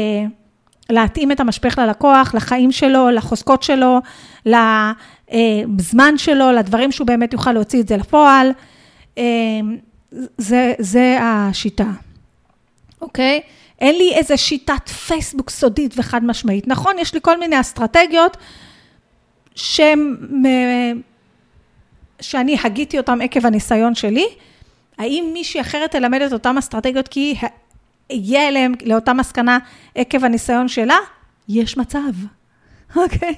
להתאים את המשפך ללקוח, לחיים שלו, לחוזקות שלו, לזמן שלו, לדברים שהוא באמת יוכל להוציא את זה לפועל. אה, זה, זה השיטה, אוקיי? אין לי איזה שיטת פייסבוק סודית וחד משמעית. נכון, יש לי כל מיני אסטרטגיות שהם, שאני הגיתי אותן עקב הניסיון שלי. האם מישהי אחרת תלמד את אותן אסטרטגיות כי יהיה אליהם לאותה מסקנה עקב הניסיון שלה? יש מצב, [LAUGHS] אוקיי?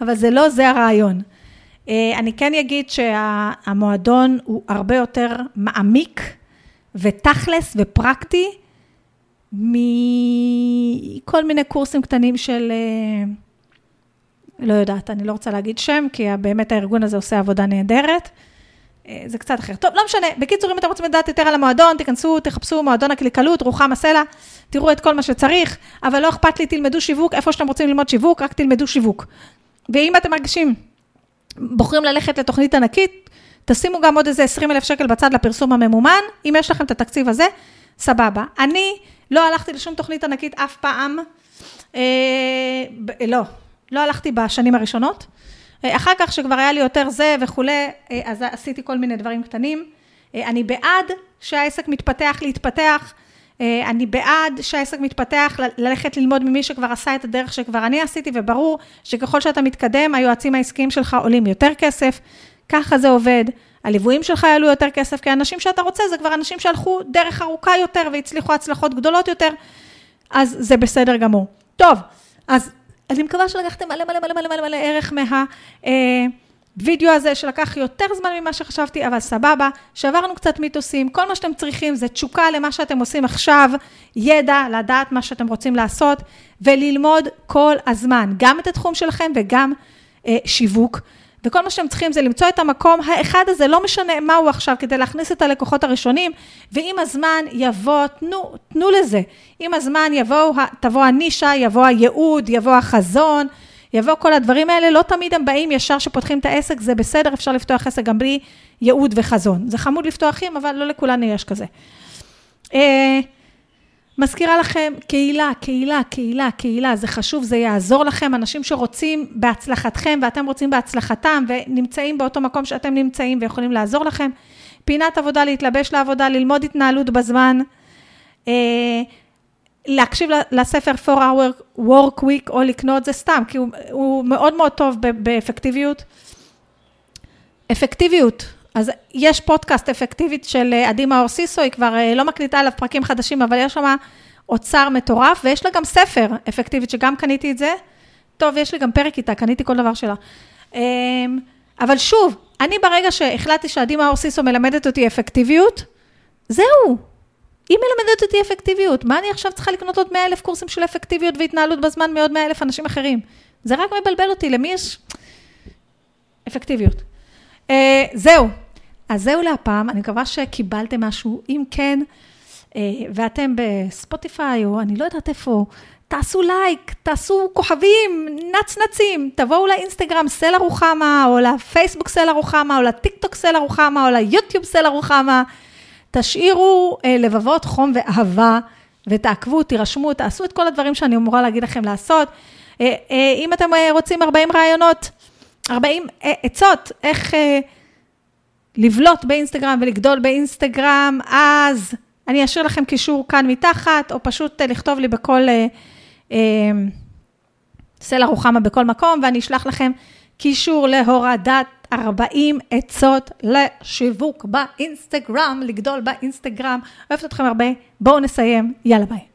אבל זה לא זה הרעיון. אה, אני כן אגיד שהמועדון הוא הרבה יותר מעמיק ותכלס ופרקטי מכל מיני קורסים קטנים של, אה, לא יודעת, אני לא רוצה להגיד שם, כי באמת הארגון הזה עושה עבודה נהדרת. אה, זה קצת אחר. טוב, לא משנה. בקיצור, אם אתם רוצים לדעת יותר על המועדון, תיכנסו, תחפשו מועדון הקליקלות, רוחמה הסלע, תראו את כל מה שצריך, אבל לא אכפת לי, תלמדו שיווק, איפה שאתם רוצים ללמוד שיווק, רק תלמדו שיווק. ואם אתם מרגישים, בוחרים ללכת לתוכנית ענקית, תשימו גם עוד איזה 20 אלף שקל בצד לפרסום הממומן, אם יש לכם את התקציב הזה, סבבה. אני לא הלכתי לשום תוכנית ענקית אף פעם, אה, ב- לא, לא הלכתי בשנים הראשונות. אה, אחר כך, שכבר היה לי יותר זה וכולי, אה, אז עשיתי כל מיני דברים קטנים. אה, אני בעד שהעסק מתפתח להתפתח. אני בעד שהעסק מתפתח, ללכת ללמוד ממי שכבר עשה את הדרך שכבר אני עשיתי, וברור שככל שאתה מתקדם, היועצים העסקיים שלך עולים יותר כסף, ככה זה עובד. הליוויים שלך יעלו יותר כסף, כי האנשים שאתה רוצה זה כבר אנשים שהלכו דרך ארוכה יותר והצליחו הצלחות גדולות יותר, אז זה בסדר גמור. טוב, אז אני מקווה שלקחתם מלא מלא מלא מלא מלא מלא ערך מהווידאו אה, הזה, שלקח יותר זמן ממה שחשבתי, אבל סבבה, שעברנו קצת מיתוסים, כל מה שאתם צריכים זה תשוקה למה שאתם עושים עכשיו, ידע, לדעת מה שאתם רוצים לעשות, וללמוד כל הזמן, גם את התחום שלכם וגם אה, שיווק. וכל מה שהם צריכים זה למצוא את המקום האחד הזה, לא משנה מה הוא עכשיו, כדי להכניס את הלקוחות הראשונים, ועם הזמן יבוא, תנו, תנו לזה. עם הזמן יבוא, תבוא הנישה, יבוא הייעוד, יבוא החזון, יבוא כל הדברים האלה, לא תמיד הם באים ישר שפותחים את העסק, זה בסדר, אפשר לפתוח עסק גם בלי ייעוד וחזון. זה חמוד לפתוח עם, אבל לא לכולנו יש כזה. מזכירה לכם, קהילה, קהילה, קהילה, קהילה, זה חשוב, זה יעזור לכם, אנשים שרוצים בהצלחתכם ואתם רוצים בהצלחתם ונמצאים באותו מקום שאתם נמצאים ויכולים לעזור לכם. פינת עבודה, להתלבש לעבודה, ללמוד התנהלות בזמן, אה, להקשיב לספר 4-hour work week או לקנות זה סתם, כי הוא, הוא מאוד מאוד טוב באפקטיביות. אפקטיביות, אז יש פודקאסט אפקטיבית של אה, עדי מאור סיסו, היא כבר אה, לא מקליטה עליו פרקים חדשים, אבל יש שם אוצר מטורף, ויש לה גם ספר אפקטיבית, שגם קניתי את זה. טוב, יש לי גם פרק איתה, קניתי כל דבר שלה. אמ, אבל שוב, אני ברגע שהחלטתי שעדי מאור סיסו מלמדת אותי אפקטיביות, זהו. היא מלמדת אותי אפקטיביות. מה אני עכשיו צריכה לקנות עוד 100 אלף קורסים של אפקטיביות והתנהלות בזמן מעוד 100 אלף אנשים אחרים? זה רק מבלבל אותי, למי יש אפקטיביות? Uh, זהו, אז זהו להפעם, אני מקווה שקיבלתם משהו. אם כן, אה, ואתם בספוטיפיי, או אני לא יודעת איפה, תעשו לייק, תעשו כוכבים, נצנצים, תבואו לאינסטגרם סלע רוחמה, או לפייסבוק סלע רוחמה, או לטיקטוק סלע רוחמה, או ליוטיוב סלע רוחמה. תשאירו אה, לבבות חום ואהבה, ותעקבו, תירשמו, תעשו את כל הדברים שאני אמורה להגיד לכם לעשות. אם אתם רוצים 40 רעיונות, 40 עצות, איך לבלוט באינסטגרם ולגדול באינסטגרם, אז אני אשאיר לכם קישור כאן מתחת, או פשוט לכתוב לי בכל סלע רוחמה בכל מקום, ואני אשלח לכם קישור להורדת 40 עצות לשיווק באינסטגרם, לגדול באינסטגרם. אוהבת אתכם הרבה, בואו נסיים, יאללה ביי.